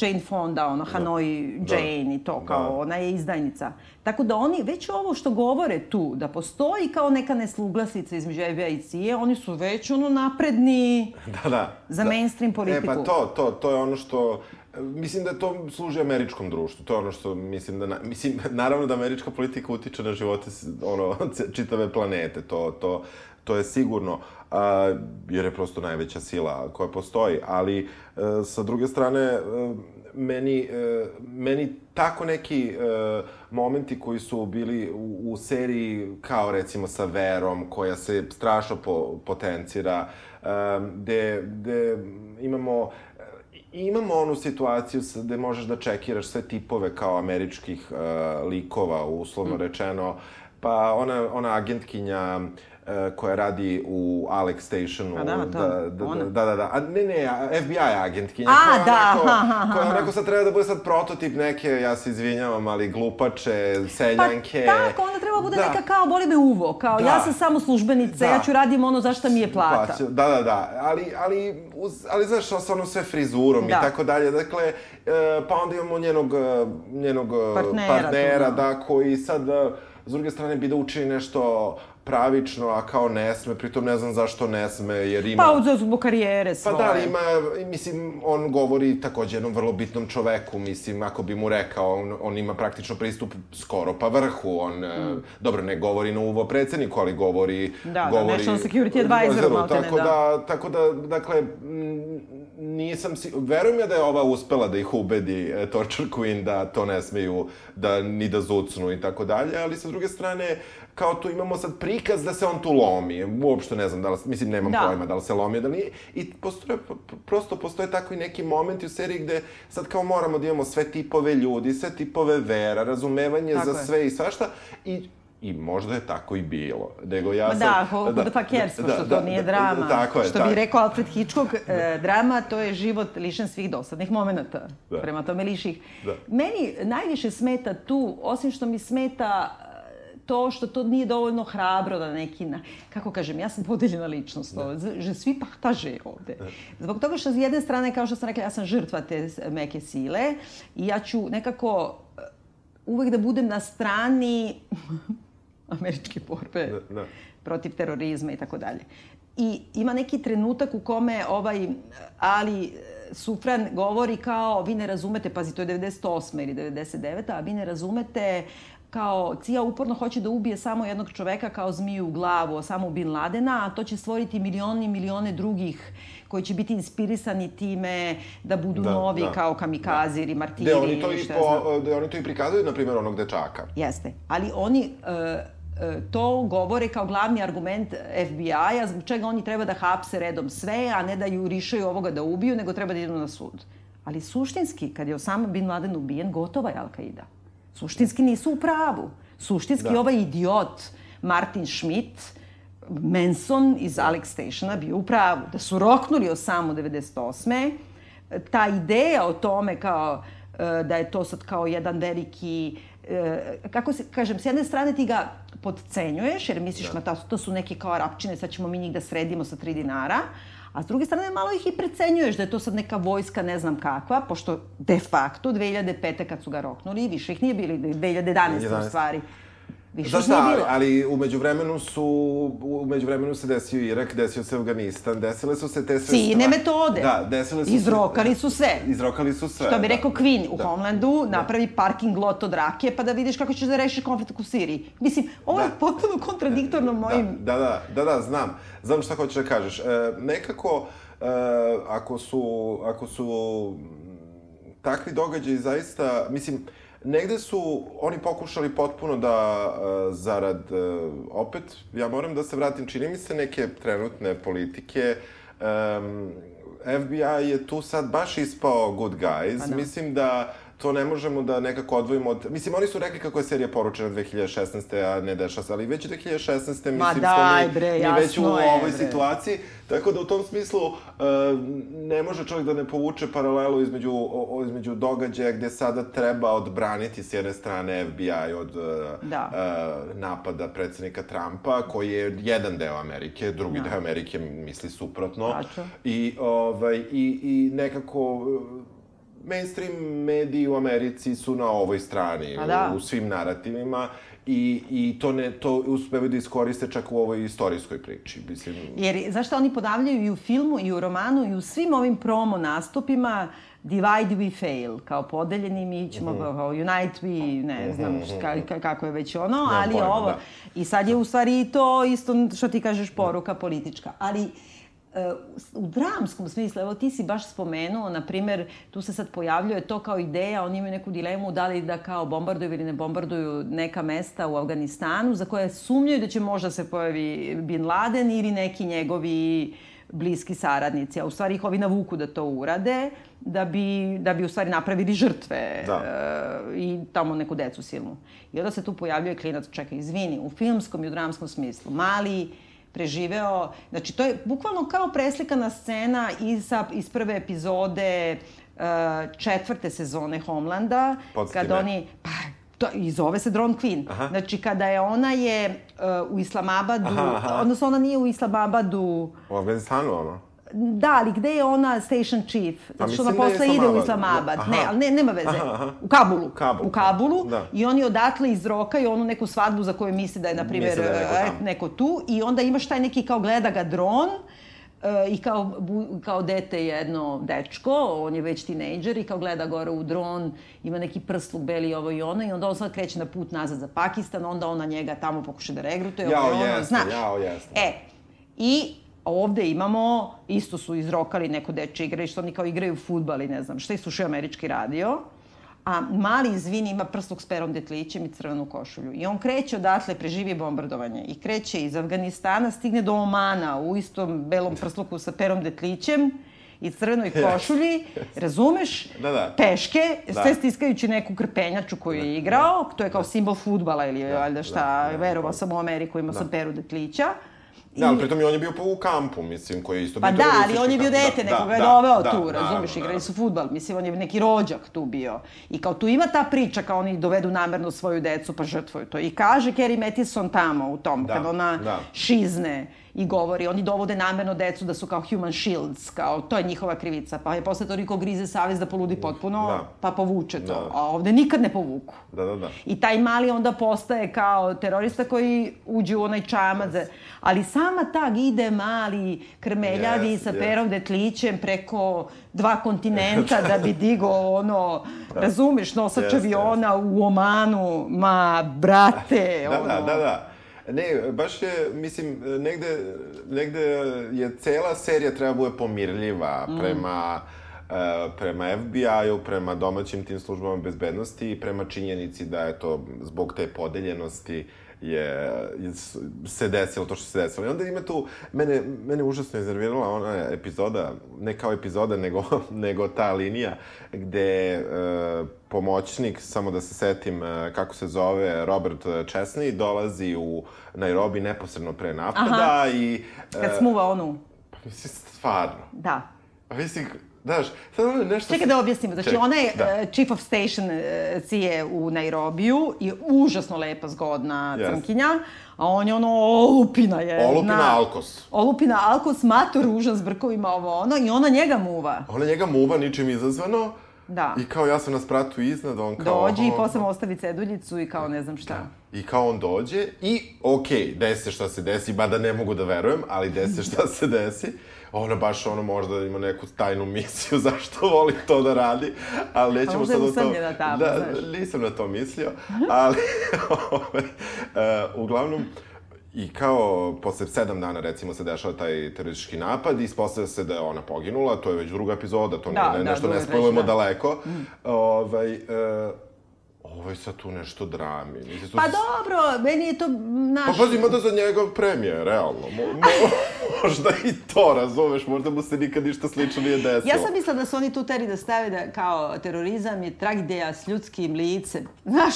Jane Fonda, ono, Hanoi Da. Jane i to, kao, Da. ona je izdajnica. Tako da oni, već ovo što govore tu, da postoji kao neka nesluglasica između FBI i CIA, oni su već ono napredni Da, da. za da. mainstream politiku. E, pa to, to, to je ono što... Mislim da to služi američkom društvu. To je ono što mislim da... Na, mislim, naravno da američka politika utiče na živote ono, čitave planete. To, to, to je sigurno. A, jer je prosto najveća sila koja postoji. Ali, e, sa druge strane, e, meni, e, meni tako neki e, momenti koji su bili u, u seriji kao recimo sa Verom, koja se strašno po, potencira, e, gde, gde imamo imamo onu situaciju s- gde možeš da čekiraš sve tipove kao američkih uh, likova, uslovno Mm. rečeno, pa ona, ona agentkinja uh, koja radi u Alex Stationu. A da, to, da, da, ona. da, da, da. A, ne, ne, FBI agentkinja. A, koja da, onako- ha, ha, ha, Koja onako sad treba da bude sad prototip neke, ja se izvinjavam, ali glupače, Pa seljanke. tako, onda treba bude Da. neka kao, boli me uvo, kao Da. ja sam samo službenica, Da. ja ću radim ono za šta mi je plata. Plaća, da, da, da. Ali, ali, uz, ali znaš, sa ono sve frizurom Da. i tako dalje. Dakle, e, pa onda imamo njenog, e, njenog e, Partnera partnera da. da, koji sad, e, s druge strane, bi da učini nešto pravično, a kao ne sme, pritom ne znam zašto ne sme, jer ima... Pa za- zbog karijere Pa svoje. da, ali ima, mislim, on govori takođe jednom vrlo bitnom čoveku, mislim, ako bi mu rekao, on, on ima praktično pristup skoro pa vrhu, on, mm. dobro, ne govori na uvo predsedniku, ali govori... Da, da, govori National Security Advisoru, maltene, tako da. da. Tako da, dakle, m, nisam si... Verujem ja da je ova uspela da ih ubedi, e, Torture Queen, da to ne smeju, da ni da zucnu i tako dalje, ali sa druge strane, kao tu imamo sad prikaz da se on tu lomi. Uopšte ne znam da li, mislim, nemam Da. pojma da li se lomi, da li. I postoje, prosto postoje takvi neki momenti u seriji gde sad kao moramo da imamo sve tipove ljudi, sve tipove vera, razumevanje Tako za je. sve i svašta. I I možda je tako i bilo. Nego ja sam... da, the fuck cares, da, pošto da, to nije da, drama. Tako je, Što tako. bi rekao Alfred Hitchcock, e, drama to je život lišen svih dosadnih momenta. Da. Prema tome liših. Da. Meni najviše smeta tu, osim što mi smeta e, to što to nije dovoljno hrabro da neki, na, kako kažem, ja sam podeljena ličnost, da. že svi pahtaže ovde. Zbog toga što s jedne strane, kao što sam rekla, ja sam žrtva te meke sile i ja ću nekako e, uvek da budem na strani američke borbe Da, da. protiv terorizma i tako dalje. I ima neki trenutak u kome ovaj Ali eh, Sufran govori kao vi ne razumete, pazi to je 98. ili 99. a vi ne razumete kao Cija uporno hoće da ubije samo jednog čoveka kao zmiju u glavu, samo Bin Ladena, a to će stvoriti milioni i milione drugih koji će biti inspirisani time da budu Da, novi da, kao kamikazi ili martiri Gde oni to i po, gde oni to i prikazuju, na primjer, onog dečaka. Jeste. Ali oni e, to govore kao glavni argument FBI-a zbog čega oni treba da hapse redom sve, a ne da jurišaju ovoga da ubiju, nego treba da idu na sud. Ali suštinski, kad je Osama Bin Laden ubijen, gotova je Al-Qaida. Suštinski nisu u pravu. Suštinski Da. ovaj idiot Martin Schmidt, Manson iz Alex Stationa bio u pravu. Da su roknuli Osamu 98. Ta ideja o tome kao e, da je to sad kao jedan veliki e, kako se, kažem, s jedne strane ti ga podcenjuješ, jer misliš, da. ma to, to su neke kao arapčine, sad ćemo mi njih da sredimo sa tri dinara, a s druge strane malo ih i precenjuješ da je to sad neka vojska ne znam kakva, pošto de facto 2005. kad su ga roknuli, više ih nije bilo, 2011. 11. u stvari. Više Znaš šta, ali, ali umeđu vremenu su, umeđu vremenu se desio Irak, desio se Afganistan, desile su se te sve stvari. metode. Da, desile su Izrokali se, su sve. Izrokali su sve, Što bi da. rekao Queen u Da. Homelandu, napravi parking lot od rakije pa da vidiš kako ćeš da rešiš konflikt u Siriji. Mislim, ovo je Da. potpuno kontradiktorno mojim... Da, da, da, da, da, znam. Znam šta hoćeš da kažeš. E, nekako, e, ako su, ako su takvi događaji zaista, mislim, negde su oni pokušali potpuno da uh, zarad, uh, opet, ja moram da se vratim, čini mi se neke trenutne politike, um, FBI je tu sad baš ispao good guys. Pa da. Mislim da to ne možemo da nekako odvojimo od... Mislim, oni su rekli kako je serija poručena 2016. a ne deša se, ali već 2016. mislim Ma smo daj, mi, bre, mi već u ovoj bre. situaciji. Tako da u tom smislu uh, ne može čovjek da ne povuče paralelu između, o, o, između događaja gde sada treba odbraniti s jedne strane FBI od uh, Da. uh, napada predsednika Trumpa, koji je jedan deo Amerike, drugi Da. deo Amerike misli suprotno. Tačno. I, ovaj, i, i nekako uh, mainstream mediji u Americi su na ovoj strani, Pa da. u, u svim narativima i, i to, ne, to uspevaju da iskoriste čak u ovoj istorijskoj priči. Mislim, Jer, znaš šta, oni ponavljaju i u filmu, i u romanu, i u svim ovim promo nastupima, divide we fail, kao podeljeni mi ćemo, Mhm. kao unite we, ne znam ka, ka, kako je već ono, ali pojma, ovo, da. i sad je u stvari to isto što ti kažeš poruka politička, ali u dramskom smislu, evo ti si baš spomenuo, na primer, tu se sad pojavljuje to kao ideja, oni imaju neku dilemu da li da kao bombarduju ili ne bombarduju neka mesta u Afganistanu za koje sumnjaju da će možda se pojavi Bin Laden ili neki njegovi bliski saradnici, a u stvari ih ovi navuku da to urade, da bi, da bi u stvari napravili žrtve Da. e, i tamo neku decu silnu. I onda se tu pojavljuje klinac, čekaj, izvini, u filmskom i u dramskom smislu. Mali preživeo, znači to je bukvalno kao preslikana scena iz, iz prve epizode uh, četvrte sezone Homlanda, Podsjeti kada me. oni, pa, to, i zove se Drone Queen. Aha. Znači, kada je ona je uh, u Islamabadu, Aha, aha. odnosno ona nije u Islamabadu, u Afganistanu, ono. Da, ali gde je ona station chief? Zato što ona da posle ide u Islamabad. Aha. Ne, ali ne, nema veze. Aha, aha. U Kabulu. Kabul. U Kabulu. Da. I oni odatle izrokaju onu neku svadbu za koju misli da je, na primjer, da je neko e, neko tu. I onda imaš taj neki kao gleda ga dron e, i kao, kao dete jedno dečko, on je već tinejdžer i kao gleda gore u dron, ima neki prsluk beli ovo i ono i onda on sad kreće na put nazad za Pakistan, onda ona njega tamo pokuša da regrutuje. Jao, i ono, jeste, znaš. jao, jeste. E, i ovde imamo, isto su izrokali neko dečje igralište, oni kao igraju futbal i ne znam šta, i slušaju američki radio, a mali, izvini, ima prsluk s perom detlićem i crvenu košulju. I on kreće odatle, preživi bombardovanje i kreće iz Afganistana, stigne do Omana u istom belom prsluku sa perom detlićem i crvenoj košulji, razumeš? Da, da. Peške, Da. sve stiskajući neku krpenjaču koju je igrao, to je kao simbol futbala ili valjda šta, da, verovao sam u Ameriku, imao sam peru detlića. Da, ali pritom i on je bio u kampu, mislim, koji je isto Pa bio da, ali on je bio kamp. dete, Da, nekoga je da, doveo da, tu, naravno, razumeš, igrali naravno. su futbal, mislim, on je neki rođak tu bio. I kao tu ima ta priča, kao oni dovedu namerno svoju decu pa žrtvuju to. I kaže Kerry Mathison tamo u tom, Da, kad ona da. šizne i govori, oni dovode namerno decu da su kao human shields, kao to je njihova krivica. Pa je posle toliko grize savez da poludi potpuno, Da. pa povuče to. Da. A ovde nikad ne povuku. Da, da, da. I taj mali onda postaje kao terorista koji uđe u onaj čamac. Ali sama tag ide mali, krmeljavi Yes, sa yes. perom detlićem preko dva kontinenta da bi digo ono, razumeš, nosač Jeste, aviona u Omanu, ma brate, Da, ono. da, da, da. Ne, baš je, mislim, negde, negde je cela serija treba bude pomirljiva Mm. prema e, prema FBI-u, prema domaćim tim službama bezbednosti i prema činjenici da je to zbog te podeljenosti je, je se desilo to što se desilo. I onda ima tu, mene, mene užasno iznervirala ona epizoda, ne kao epizoda, nego, nego ta linija gde e, pomoćnik, samo da se setim e, kako se zove, Robert Chesney, dolazi u Nairobi neposredno pre napada i... e, Kad smuva onu, Pa mislim, stvarno. da. Pa mislim, znaš, sad ono nešto... Čekaj da objasnimo. Znači, Čekaj, ona je da. e, chief of station e, cije u Nairobiju i užasno lepa, zgodna Jeste. crnkinja, a on je ono olupina je. Olupina Alkos. Olupina Alkos, mator, užas s brkovima, ovo ono, i ona njega muva. Ona njega muva ničim izazvano. Da. I kao ja sam na spratu iznad, on kao... Dođe i posle mu ostavi ceduljicu i kao ne znam šta. I kao on dođe i, okej, okay, desi šta se desi, mada ne mogu da verujem, ali desi šta se desi. Ona baš ono možda ima neku tajnu misiju zašto voli to da radi, ali nećemo možda sad o to... usamljena tamo, da, znaš. nisam na to mislio, ali ovaj, uh, uglavnom, I kao, posle sedam dana, recimo, se dešava taj teroristički napad i ispostavlja se da je ona poginula, to je već druga epizoda, to Da, ne, ne, da, nešto ne spojujemo da. daleko. Ovaj, e, ovo je sad tu nešto drami. Mislim, tu Pa dobro, meni je to naš... Pa pazi, ima da za njega premije, realno. Mo, mo, možda i to, razumeš, možda mu se nikad ništa slično nije desilo. Ja sam mislila da su oni tu teri da stave da kao terorizam je tragedija s ljudskim licem. Znaš,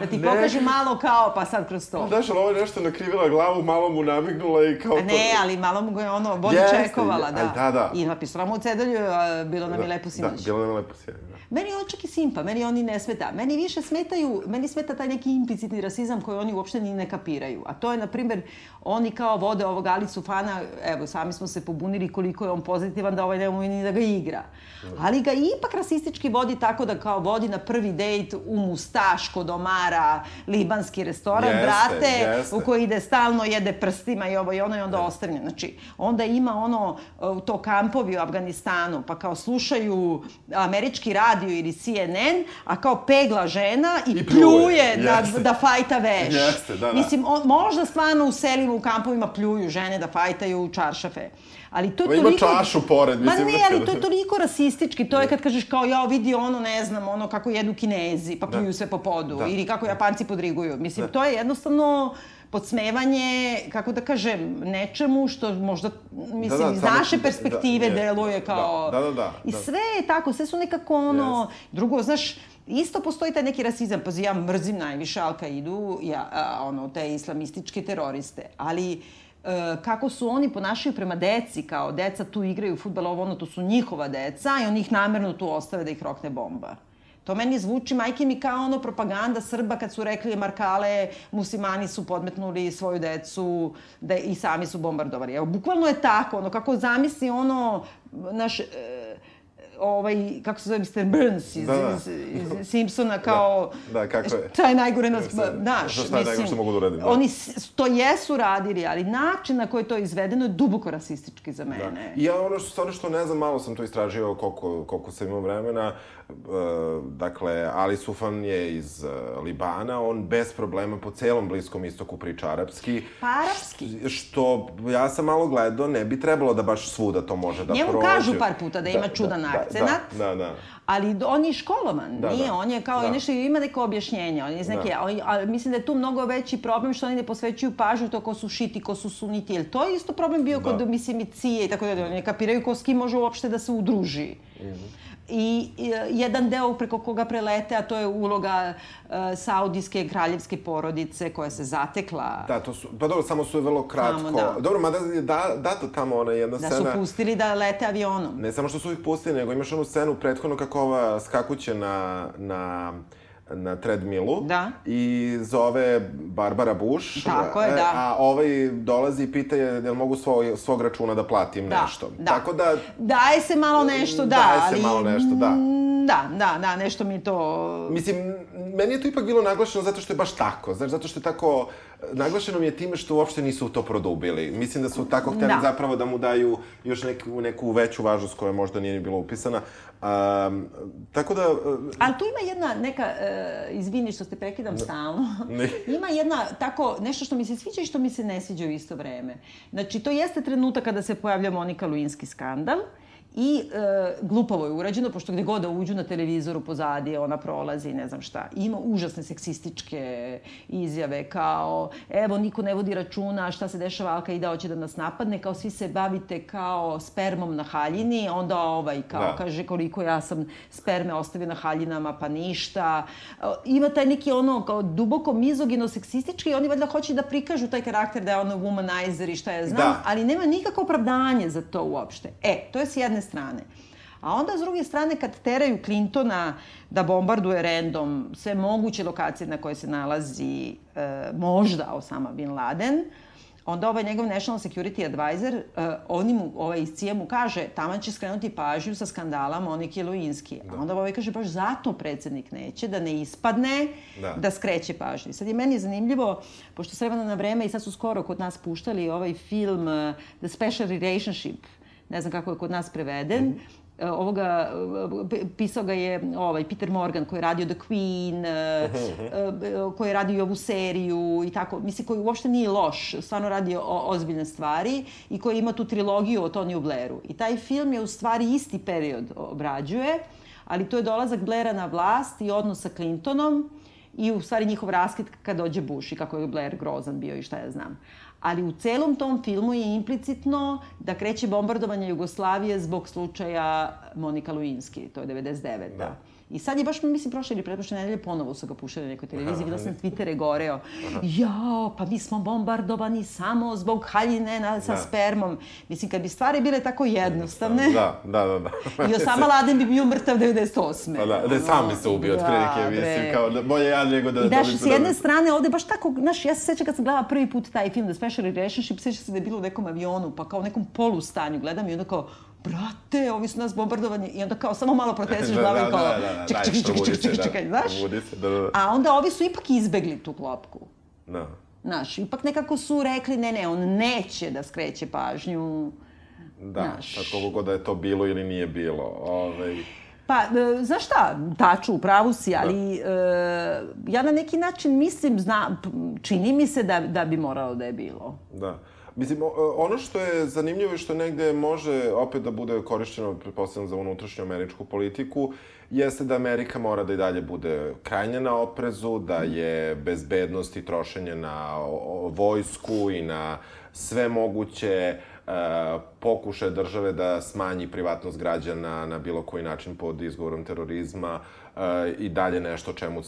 da ti ne. pokaže malo kao, pa sad kroz to. Znaš, ali ovo je nešto nakrivila glavu, malo mu namignula i kao A ne, ali malo mu je ono bolje Jeste, čekovala, da. aj, da, da. I napisala mu u cedelju, a bilo nam je lepo Da, sinoć. bilo nam je lepo sjedi, da. Meni on čak i simpa, meni oni ne smeta. Meni više smetaju, meni smeta taj neki implicitni rasizam koji oni uopšte ni ne kapiraju. A to je, na primjer, oni kao vode ovog Alicu Fana, evo, sami smo se pobunili koliko je on pozitivan da ovaj ne ume ni da ga igra. Ali ga ipak rasistički vodi tako da kao vodi na prvi dejt u Mustaš kod Omara, libanski restoran, Jeste, brate, jeste. u koji ide stalno, jede prstima i ovo i ono i onda ostavlja. Znači, onda ima ono, to kampovi u Afganistanu, pa kao slušaju američki radio ili CNN, a kao pegla žena i, I pljuje, pljuje da, jeste. da fajta veš. Jeste, da, da. Mislim, on, možda stvarno u selima, u kampovima pljuju žene da fajtaju čaršafe. Ali to je Ma ima toliko... čašu pored, mislim, Ma ne, da- ali to je toliko rasistički. To je kad kažeš kao, ja vidi ono, ne znam, ono kako jedu kinezi, pa pljuju sve po podu. Da. Ili kako japanci podriguju. Mislim, to je jednostavno podsmevanje, kako da kažem, nečemu što možda, mislim, Da, da, iz naše da, perspektive je. deluje kao... Da, da, da, I da. sve je tako, sve su nekako ono... Drugo, znaš, isto postoji taj neki rasizam. Pazi, ja mrzim najviše Al-Qaidu, ja, a, ono, te islamističke teroriste. Ali e, kako su oni ponašaju prema deci, kao deca tu igraju futbal, ovo ono, to su njihova deca i oni ih namerno tu ostave da ih rokne bomba. To meni zvuči, majke mi, kao ono propaganda Srba kad su rekli Markale, muslimani su podmetnuli svoju decu da i sami su bombardovali. Evo, bukvalno je tako, ono, kako zamisli ono, naš, e, ovaj, kako se zove, Mr. Burns iz, Da, da. iz, iz Simpsona, kao... Da, kako je. Šta je najgore nas, Šta- znaš, šta je najgore što mogu da uradim, da. Oni to jesu radili, ali način na koji je to izvedeno je duboko rasistički za mene. I ja ono što, stvarno što ne znam, malo sam to istražio koliko, koliko sam imao vremena. E, dakle, Ali Sufan je iz e, Libana, on bez problema po celom Bliskom istoku priča arapski. Pa arapski. Što ja sam malo gledao, ne bi trebalo da baš svuda to može da Njemu prođe. kažu par puta da ima čudan akcenat. Da, da, da. Ali on je školovan, Da, nije, da. on je kao Da. i nešto, ima neko objašnjenje, on je iz neke, Da. on, ali mislim da je tu mnogo veći problem što oni ne posvećuju pažnju to ko su šiti, ko su suniti, jer to je isto problem bio Da. kod, mislim, i cije i tako da, oni ne kapiraju ko s kim može uopšte da se udruži. Mhm. I, i jedan deo preko koga prelete, a to je uloga e, saudijske kraljevske porodice koja se zatekla Da, to su, pa dobro, samo su vrlo kratko. Tamo, da. Dobro, mada je da, dato tamo ona jedna da su scena. pustili da lete avionom. Ne samo što su ih pustili, nego imaš onu scenu prethodno kako ova skakuće na, na, na treadmillu Da. i zove Barbara Bush. Tako je, e, da. A ovaj dolazi i pita je jel mogu svoj, svog računa da platim Da, nešto. da. Tako da, Daje se malo nešto, da, Daje se ali... malo nešto, da. Da, da, da, nešto mi to... mislim, meni je to ipak bilo naglašeno zato što je baš tako. Znaš, zato što je tako, naglašeno mi je time što uopšte nisu to produbili. Mislim da su tako hteli Da. zapravo da mu daju još neku, neku veću važnost koja možda nije ni bila upisana. Um, tako da, Ali tu ima jedna neka, uh, izvini što te prekidam stalno, Ne. ima jedna tako, nešto što mi se sviđa i što mi se ne sviđa u isto vreme. Znači, to jeste trenutak kada se pojavlja Monika Luinski skandal, I e, glupavo je urađeno, pošto gde god da uđu na televizoru pozadije, ona prolazi, ne znam šta. I ima užasne seksističke izjave, kao, evo, niko ne vodi računa šta se dešava, Alka ida hoće da nas napadne, kao svi se bavite kao spermom na haljini, onda ovaj, kao, Da. kaže koliko ja sam sperme ostavio na haljinama, pa ništa. E, Ima taj neki ono, kao duboko mizogino seksistički, i oni valjda hoće da prikažu taj karakter da je ono womanizer i šta ja znam, Da. ali nema nikakvo opravdanje za to uopšte. E, to je s jedne strane. A onda, s druge strane, kad teraju Clintona da bombarduje random sve moguće lokacije na koje se nalazi e, možda Osama Bin Laden, onda ovaj njegov National Security Advisor, e, oni mu, ovaj iz CIA mu kaže, taman će skrenuti pažnju sa skandala Monike Lewinsky. A onda ovaj kaže, baš zato predsednik neće da ne ispadne Da. da skreće pažnju. Sad je meni zanimljivo, pošto s vremena na vreme i sad su skoro kod nas puštali ovaj film uh, The Special Relationship, ne znam kako je kod nas preveden, e, ovoga, e, pisao ga je ovaj, Peter Morgan koji je radio The Queen, e, koji je radio ovu seriju i tako, mislim koji uopšte nije loš, stvarno radi o, ozbiljne stvari i koji ima tu trilogiju o Tonyu Blairu. I taj film je u stvari isti period obrađuje, ali to je dolazak Blaira na vlast i odnos sa Clintonom i u stvari njihov raskid kad dođe Bush i kako je Blair grozan bio i šta ja znam ali u celom tom filmu je implicitno da kreće bombardovanje Jugoslavije zbog slučaja Monika Luinski, to je 99. Da. I sad je baš, mislim, prošle ili pretprošle nedelje ponovo su ga puštali na nekoj televiziji, videla sam Twittere goreo. Jao, pa mi smo bombardovani samo zbog haljine na, sa da. spermom. Mislim, kad bi stvari bile tako jednostavne... Da, da, da. da. I Osama Laden bi bio mrtav 98. Pa da, da sam bi se ubio od prilike, da, mislim, kao da bolje ja nego da... I daš, s jedne strane, ovde baš tako, znaš, ja se sećam kad sam gledala prvi put taj film, The Special Relationship, sećam se da je bilo u nekom avionu, pa kao nekom polustanju, gledam i onda kao, brate, ovi su nas bombardovani, i onda kao samo malo protesiš da, glavom da, kao, da, da, da, čekaj, čekaj, čekaj, čekaj, čekaj, čekaj, znaš? Se, da, da. A onda ovi su ipak izbegli tu klopku. Da. Znaš, ipak nekako su rekli, ne, ne, on neće da skreće pažnju. Da, znaš. sad koliko god da je to bilo ili nije bilo. Ove... Ovaj. Pa, e, znaš šta, taču, u pravu si, ali da. e, ja na neki način mislim, zna, čini mi se da, da bi moralo da je bilo. Da. Mislim, ono što je zanimljivo i što negde može opet da bude korišćeno, pretpostavljam, za unutrašnju američku politiku, jeste da Amerika mora da i dalje bude krajnje na oprezu, da je bezbednost i trošenje na vojsku i na sve moguće uh, pokušaje države da smanji privatnost građana na bilo koji način pod izgovorom terorizma uh, i dalje nešto čemu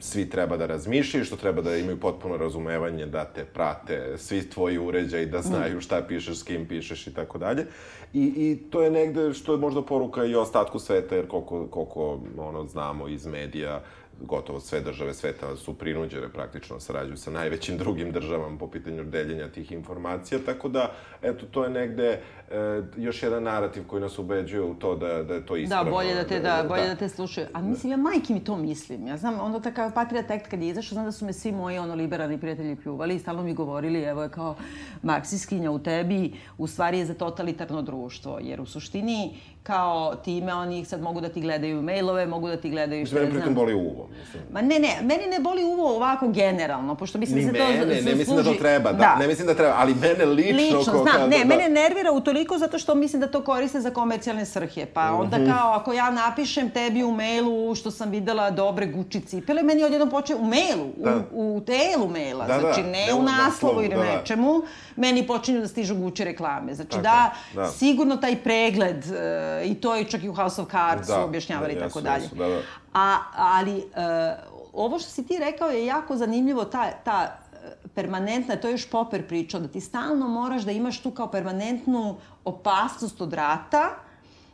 svi treba da razmišljaju, što treba da imaju potpuno razumevanje da te prate svi tvoji uređaji, da znaju šta pišeš, s kim pišeš i tako dalje. I, I to je negde što je možda poruka i ostatku sveta, jer koliko, koliko ono, znamo iz medija, uh, gotovo sve države sveta su prinuđene praktično da sarađuju sa najvećim drugim državama po pitanju deljenja tih informacija, tako da, eto, to je negde e, još jedan narativ koji nas ubeđuje u to da, da je to ispravno. Da, bolje da te, da, da bolje da, da te slušaju. A mislim, ja majke mi to mislim. Ja znam, onda takav Patriot Act kad je izašao, znam da su me svi moji ono liberalni prijatelji pljuvali i stalno mi govorili, evo je kao marksiskinja u tebi, u stvari je za totalitarno društvo. Jer u suštini kao time oni sad mogu da ti gledaju mailove, mogu da ti gledaju... Mislim, mene pritom boli uvo, mislim. Ma ne, ne, meni ne boli uvo ovako generalno, pošto mislim Ni da se mene, to ne, ne mislim da to treba, da, da. ne mislim da treba, ali mene lično... Lično, znam, kao, ne, da, mene nervira utoliko zato što mislim da to koriste za komercijalne srhe, pa mhm. onda mm -hmm. kao ako ja napišem tebi u mailu što sam videla dobre Gucci cipele, meni odjednom počne u mailu, da. u, u telu maila, da, znači da, ne da, u naslovu da, ili da, nečemu, meni počinju da stižu Gucci reklame. Znači Tako, da, da, sigurno taj pregled uh, i to je čak i u House of Cards da, objašnjavali i da, tako dalje. Da, da. A, ali uh, ovo što si ti rekao je jako zanimljivo, ta, ta e, permanentna, to je još Popper pričao, da ti stalno moraš da imaš tu kao permanentnu opasnost od rata,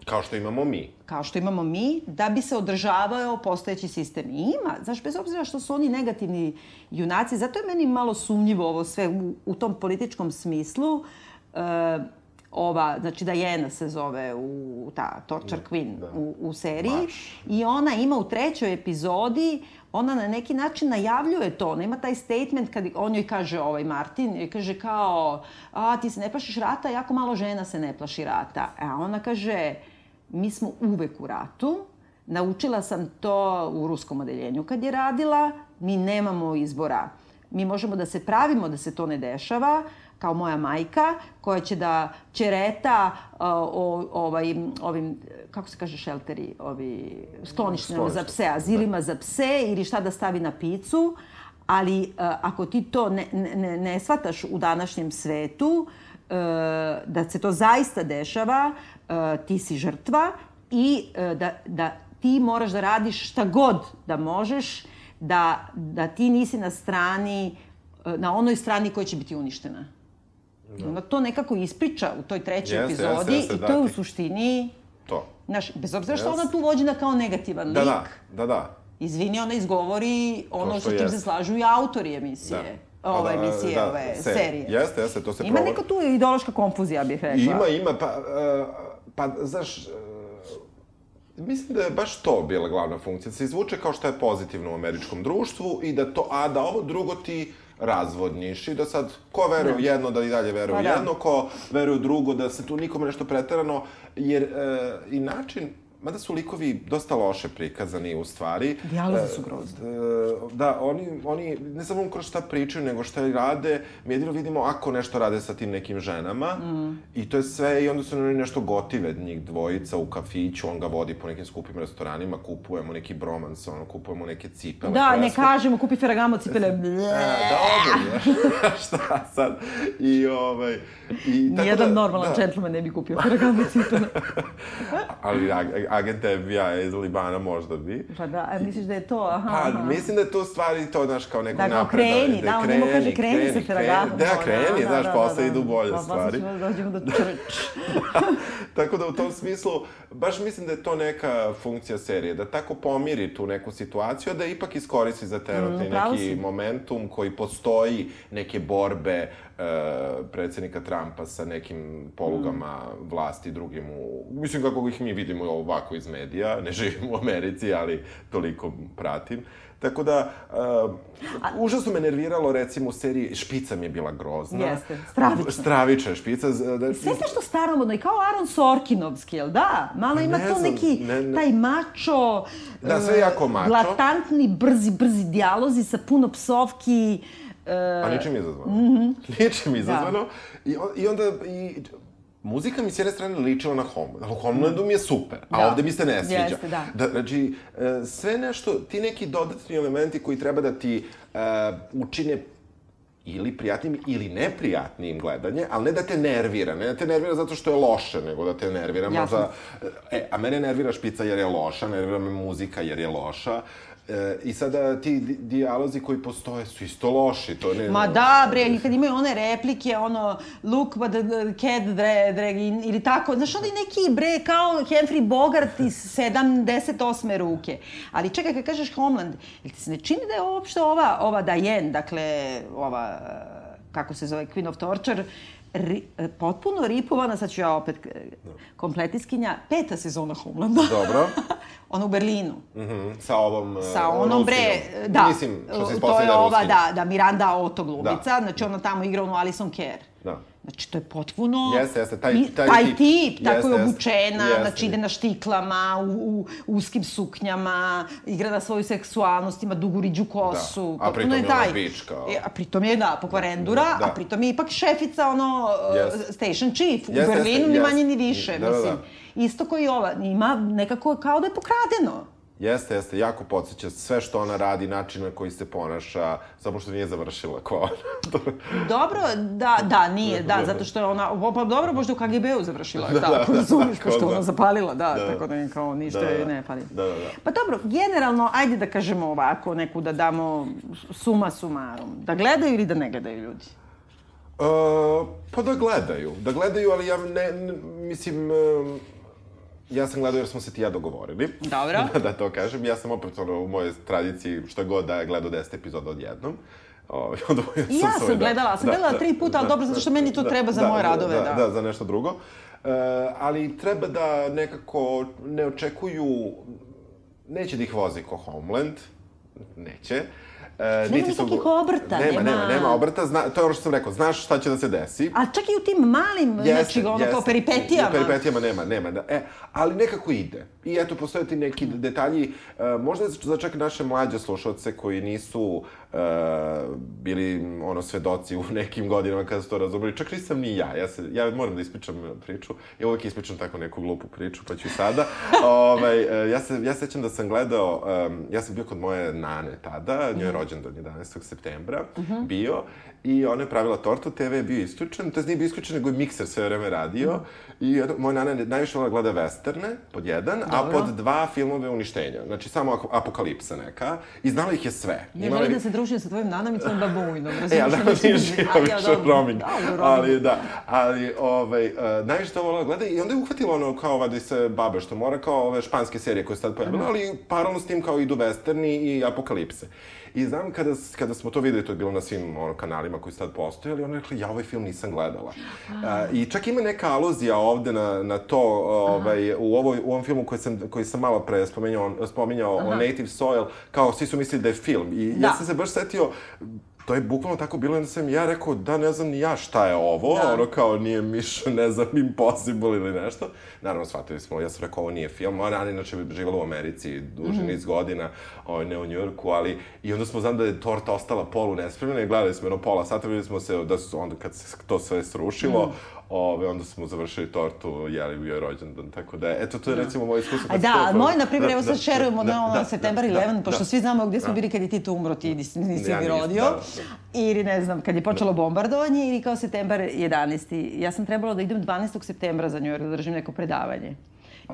Kao što imamo mi. Kao što imamo mi, da bi se održavao postojeći sistem. I ima, znaš, bez obzira što su oni negativni junaci, zato je meni malo sumnjivo ovo sve u, u tom političkom smislu. Uh, ova, znači Diana se zove u ta Torture da, Queen da. u, u seriji Marš. i ona ima u trećoj epizodi ona na neki način najavljuje to, ona ima taj statement kad on joj kaže ovaj Martin, joj kaže kao a ti se ne plašiš rata, jako malo žena se ne plaši rata. A ona kaže mi smo uvek u ratu, naučila sam to u ruskom odeljenju kad je radila, mi nemamo izbora. Mi možemo da se pravimo da se to ne dešava, kao moja majka, koja će da čereta uh, o, ovaj, ovim, kako se kaže šelteri, ovi skloništima za pse, azilima da. za pse ili šta da stavi na picu, ali uh, ako ti to ne, ne, ne shvataš u današnjem svetu, uh, da se to zaista dešava, ti si žrtva i uh, da, da ti moraš da radiš šta god da možeš, da, da ti nisi na strani, uh, na onoj strani koja će biti uništena. Da. Ona to nekako ispriča u toj trećoj jeste, epizodi jeste, jeste, i to je u suštini... To. Znaš, bez obzira što ona tu vođena kao negativan da, lik. Da, da, da. Izvini, ona izgovori ono sa čim se slažu i autori emisije. Da ove da, emisije, da, ove se, serije. Jeste, jeste, to se Ima provodi. neka tu ideološka konfuzija, bih rekla. Ima, ima, pa, uh, pa, znaš, uh, mislim da je baš to bila glavna funkcija. Da se izvuče kao što je pozitivno u američkom društvu i da to, a da ovo drugo ti razvodniš i da sad, ko veruje u jedno, da i dalje veruje Pa u da. jedno, ko veruje u drugo, da se tu nikome nešto preterano, jer e, i način, mada su likovi dosta loše prikazani u stvari. Dijalozi su e, grozni. e, da, oni, oni ne samo kroz šta pričaju, nego šta i rade, mi jedino vidimo ako nešto rade sa tim nekim ženama, Mm. i to je sve, i onda su oni nešto gotive, njih dvojica u kafiću, on ga vodi po nekim skupim restoranima, kupujemo neki bromans, ono, kupujemo neke cipele. Da, ne kažemo, kupi Ferragamo cipele. E, dobro je. Šta sad? I ovaj... I, tako Nijedan da- normalan da. džentlmen ne bi kupio Ferragamo cipele. Ali ag- agent FBI iz Libana možda bi. Pa da, a misliš da je to? Aha, Pa, aha. mislim da je to stvari to, znaš, kao neko Da, kao napredovanje, kreni, da, on njemu kaže kreni sa Ferragamom. Da, kreni, znaš, posle idu bolje Pa, stvari. Posle ćemo da dođemo do črč. tako da u tom smislu, baš mislim da je to neka funkcija serije, da tako pomiri tu neku situaciju, a da ipak iskoristi za trenutni Mm, neki si. momentum koji postoji, neke borbe e, predsednika Trumpa sa nekim polugama Mm. vlasti drugim u... Mislim kako ih mi vidimo ovako iz medija, ne živim u Americi, ali toliko pratim. Tako da, uh, užasno me nerviralo, recimo, u seriji Špica mi je bila grozna. Jeste, stravična. Stravična špica. Da, Sve nešto staromodno i kao Aaron Sorkinovski, jel da? Malo ima Ne to znam, neki, ne- ne- taj mačo... Da, sve jako mačo. Latantni, brzi, brzi dijalozi sa puno psovki. e, A ničim izazvano. Mm -hmm. Ničim izazvano. I, on, I onda... I, Muzika mi s jedne strane ličila na Homeland, ali Homelandu mi je super, a Da. ovde mi se ne sviđa. Jeste, da. da znači, e, sve nešto, ti neki dodatni elementi koji treba da ti e, učine ili prijatnim ili neprijatnim gledanje, ali ne da te nervira, ne da te nervira zato što je loše, nego da te nervira Jasno. možda... E, a mene nervira špica jer je loša, nervira me muzika jer je loša. E, I sada ti di- dijalozi koji postoje su isto loši, to ne... Ma da, bre, i kad imaju one replike, ono, look what the cat dra- dragging, ili tako, znaš, oni neki, bre, kao Humphrey Bogart iz 78. ruke. Ali čekaj, kad kažeš Homeland, jel ti se ne čini da je uopšte ova, ova Diane, dakle, ova, kako se zove, Queen of Torture, ri, eh, potpuno ripovana, sad ću ja opet, eh, kompletiskinja, peta sezona Homelanda. Dobro. Ona u Berlinu. Mhm, sa ovom... e, Sa onom bre, da, Mislim, što se to je ova, da, da, Miranda Otto glumica, Da. znači ona tamo igra onu Alison Kerr. Da. Znači, to je potpuno... Jeste, jeste, taj- taj taj tip. tip, tako Jeste, je obučena, Jeste. znači ide na štiklama, u, u uskim suknjama, igra na svoju seksualnost, ima dugu riđu kosu. Da, a pritom je ona bitch, kao. E, a pritom je, da, pokvarendura, Da. a pritom je ipak šefica, ono, Jeste. uh, station chief u Jeste, Berlinu, jeste, ni manje ni više, Da, da, da. mislim. Isto koji i ova, ima nekako kao da je pokradeno. Jeste, jeste, jako podsjeća sve što ona radi, način na koji se ponaša, samo što nije završila ko ona. Dobro, da, da, nije, da, zato što je ona, pa dobro, možda u KGB-u završila, da, da, tako da, razumiješ, da, pošto da. ona zapalila, da, Da. tako da je kao ništa Da, da, da. ne fali. Da, da, da. Pa dobro, generalno, ajde da kažemo ovako, neku da damo suma sumarum, da gledaju ili da ne gledaju ljudi? Uh, pa da gledaju, da gledaju, ali ja ne, ne mislim, um, ja sam gledao jer smo se ti ja dogovorili. Dobro. da to kažem, ja sam opet ono, u mojoj tradiciji šta god da gledao 10 epizoda odjednom. O, onda I ja svoj- sam gledala, sam gledala tri puta, ali dobro, zato što meni to treba za moje radove, da. da. Da, za nešto drugo. E, ali treba da nekako ne očekuju, neće da ih vozi ko Homeland, neće. E, Nema nikakvih obrta, nema, nema, nema- obrta, zna, to je ono što sam rekao, znaš šta će da se desi. A čak i u tim malim, znači, ono kao peripetijama. U peripetijama nema, nema. Da, e, ali nekako ide. I eto, postoje ti neki detalji, e, možda za čak naše mlađe slušalce koji nisu e, bili ono svedoci u nekim godinama kada su to razumeli. Čak nisam ni ja. Ja, se, ja moram da ispričam priču. Ja uvek ispričam tako neku glupu priču, pa ću i sada. ovaj, e, ja, se, ja sećam da sam gledao, em, ja sam bio kod moje nane tada, njoj je rođendan 11. septembra, bio, i ona je pravila tortu, TV je bio isključen, to je nije bio isključen, nego je mikser sve vreme radio, i eto, moja nana je najviše volila gleda westerne, pod jedan, a Dobro. pod dva filmove uništenja, znači samo ap- apokalipsa neka, i znala ih je sve. Želim je- da se družim sa tvojim nanom i tvojim babuinom, E, ali da što nije živa više roaming. Dobro, roaming. Ali da, ali ovaj, uh, najviše to volila gleda i onda je uhvatila ono kao vadi se babe što mora, kao ove španske serije koje se tad pojavile, ali paralelno s tim kao idu westerni i apokalipse. I znam kada, kada smo to videli, to je bilo na svim ono, kanalima koji su tad postojali, ona rekla, ja ovaj film nisam gledala. Uh, I čak ima neka aluzija ovde na, na to, ovaj, u, ovoj, u ovom filmu koji sam, koji sam malo pre spominjao, spominjao o Native Soil, kao svi su mislili da je film. I Da. ja sam se baš setio, to je bukvalno tako bilo, onda sam ja rekao, da, ne znam ni ja šta je ovo, Da. ono kao nije Mission, ne znam, Impossible ili nešto. Naravno, shvatili smo, ja sam rekao, ovo nije film, ona, ona inače živjela u Americi duži niz godina, ovaj, ne u Njurku, ali, i onda smo znam da je torta ostala polu nespremljena i gledali smo jedno pola sata, videli smo se, da su onda kad se to sve srušilo, ove, onda smo završili tortu, jeli bio je rođendan, tako da, eto, to je recimo moje iskustvo. A da, ali moj, na primjer, Da, evo da, sad šerujemo da, na da, September da, 11, da, pošto da. svi znamo gde smo Da. bili kad je Tito umro, ti nisi, nisi Ja rodio. da, Ili ne znam, kad je počelo bombardovanje ili kao September 11. Ja sam trebala da idem 12. septembra za New York da držim neko predavanje.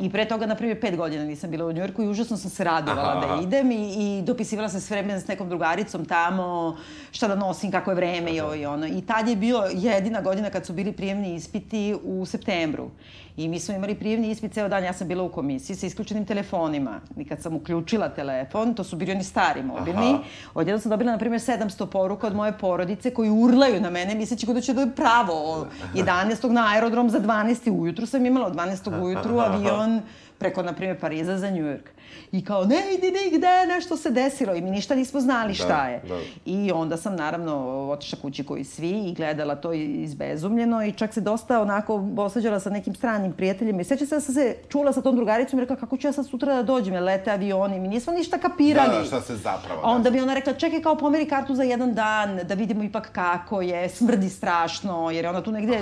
I pre toga, na primjer, pet godina nisam bila u Njujorku i užasno sam se radovala Aha, da idem i, i dopisivala sam sve vreme s nekom drugaricom tamo, šta da nosim, kako je vreme i ovo i ono. I tad je bilo jedina godina kad su bili prijemni ispiti u septembru. I mi smo imali prijemni ispit ceo dan, ja sam bila u komisiji sa isključenim telefonima. I kad sam uključila telefon, to su bili oni stari mobilni, Aha. odjedno sam dobila, na primjer, 700 poruka od moje porodice koji urlaju na mene, misleći da će da je pravo. 11. na aerodrom za 12. ujutru sam imala, od 12. ujutru avion preko, na primjer, Pariza za New York. I kao, ne idi nigde, nešto se desilo. I mi ništa nismo znali šta je. da. I onda sam, naravno, otišla kući koji svi i gledala to izbezumljeno i čak se dosta onako osveđala sa nekim stranim prijateljima. I sećam se da sam se čula sa tom drugaricom i rekla, kako ću ja sad sutra da dođem, jer lete avioni. Mi nismo ništa kapirali. Da, da, šta se zapravo A onda bi ona rekla, čekaj kao pomeri kartu za jedan dan, da vidimo ipak kako je, smrdi strašno, jer je ona tu negde,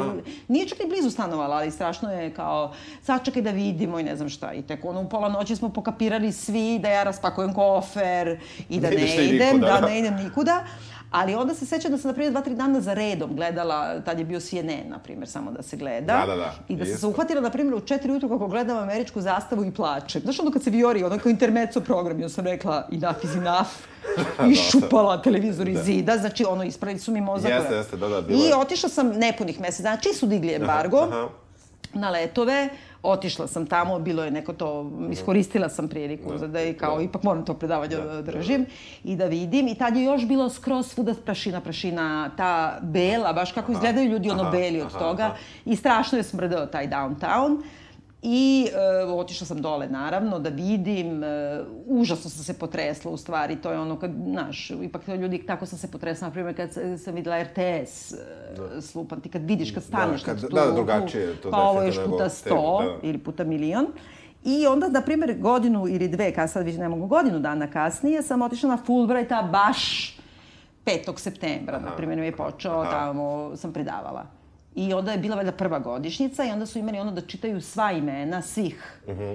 nije čak ni blizu stanovala, ali strašno je kao, sačekaj da vidimo i ne znam šta. I tek ono u pola noći smo pokapirali svi da ja raspakujem kofer i da Ne ne, idem, nikuda. da ne idem nikuda. Ali onda se sećam da sam, na primjer, dva, tri dana za redom gledala, tad je bio CNN, na primjer, samo da se gleda. Da, da, da, I da sam se uhvatila, na primjer, u četiri ujutru kako gledam američku zastavu i plačem. Znaš ono kad se viori, ono kao intermezzo program, onda sam rekla enough is enough. I šupala televizor iz zida, znači ono, ispravili su mi mozak. Jeste, jeste, da, da, bilo I otišla sam nepunih mesec dana, čim su digli embargo, aha. Na letove, otišla sam tamo, bilo je neko to, iskoristila sam priliku za da i kao, ipak moram to predavanje da, držim i da vidim. I tad je još bilo skroz svuda prašina, prašina, ta bela, baš kako izgledaju ljudi ono aha, beli od aha, toga. aha. I strašno je smrdeo taj downtown. I e, otišla sam dole, naravno, da vidim. E, užasno sam se potresla, u stvari. To je ono kad, znaš, ipak ljudi, tako sam se potresla, na primjer, kad sam videla RTS da. slupan, ti kad vidiš, kad staneš kad- na tu da, luku, drugačije je to pa ovo još puta sto da. ili puta milion. I onda, na primjer, godinu ili dve, kad sad već ne mogu, godinu dana kasnije, sam otišla na Fulbrighta baš 5. septembra, na primjer, mi je počeo, Aha. tamo sam predavala. I onda je bila valjda prva godišnjica i onda su imali ono da čitaju sva imena svih. Mhm.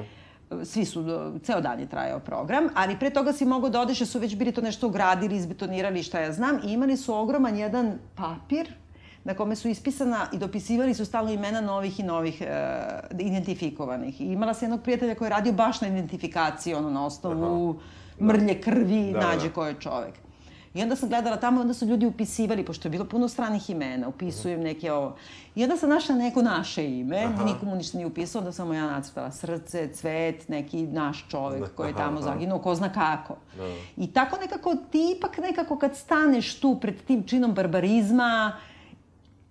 Svi su, ceo dan je trajao program, ali pre toga si mogao da odeš, su već bili to nešto ugradili, izbetonirali, šta ja znam, i imali su ogroman jedan papir na kome su ispisana i dopisivali su stalno imena novih i novih e, identifikovanih. I imala sam jednog prijatelja koji je radio baš na identifikaciji, ono, na osnovu mrlje krvi, Da, nađe da. ko je čovek. I onda sam gledala tamo, onda su ljudi upisivali, pošto je bilo puno stranih imena, upisujem neke ovo. I onda sam našla neko naše ime, Aha. nikomu ništa nije upisao, onda sam ja nacrtala srce, cvet, neki naš čovek koji je tamo aha. zaginuo, ko zna kako. I tako nekako, ti ipak nekako kad staneš tu pred tim činom barbarizma,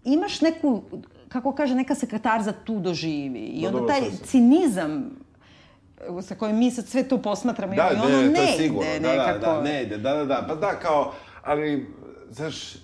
imaš neku, kako kaže, neka se katarza tu doživi. I Da, onda taj cinizam sa kojim mi sad sve to posmatramo Da, i ono ne, ne, ide sigurno. Da, nekako. da, da, ne ide, da, da, da. Pa da, kao, ali, znaš, e,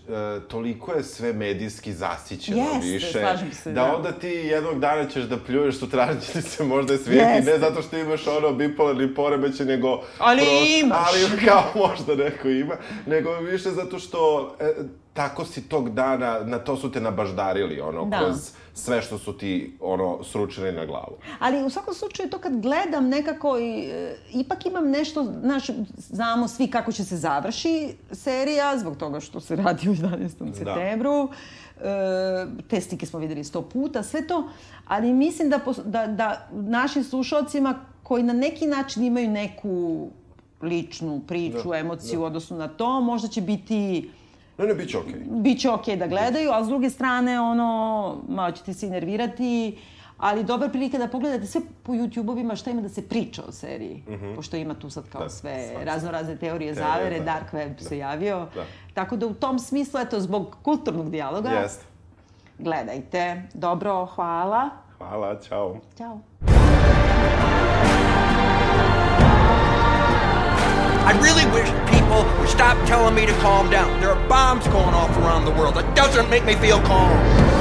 toliko je sve medijski zasićeno Jeste, više. slažem se, da. da. onda ti jednog dana ćeš da pljuješ, sutra će ti se možda svijeti, Jeste. ne zato što imaš ono bipolarni poremećaj, nego... Ali imaš. Ali kao možda neko ima, nego više zato što e, tako si tog dana, na to su te nabaždarili, ono, Da. kroz sve što su ti, ono, sručili na glavu. Ali u svakom slučaju to kad gledam nekako i, e, ipak imam nešto, znaš, znamo svi kako će se završi serija, zbog toga što se radi u 11. septembru. E, te slike smo videli sto puta, sve to, ali mislim da, da, da našim slušalcima koji na neki način imaju neku ličnu priču, emociju u odnosu na to, možda će biti Ne, ne, bit će okej. Biće okej da gledaju, a s druge strane, ono, malo ćete se nervirati, ali dobar prilika da pogledate sve po YouTube-ovima šta ima da se priča o seriji. Pošto ima tu sad kao. Da, sve svašta. razno razne teorije Teorije, zavere, da. dark web se javio. Da. Tako da u tom smislu, eto, zbog kulturnog dijaloga, Jeste. gledajte. Dobro, hvala. Hvala, čao. Ćao. I really wish stop telling me to calm down. There are bombs going off around the world. That doesn't make me feel calm.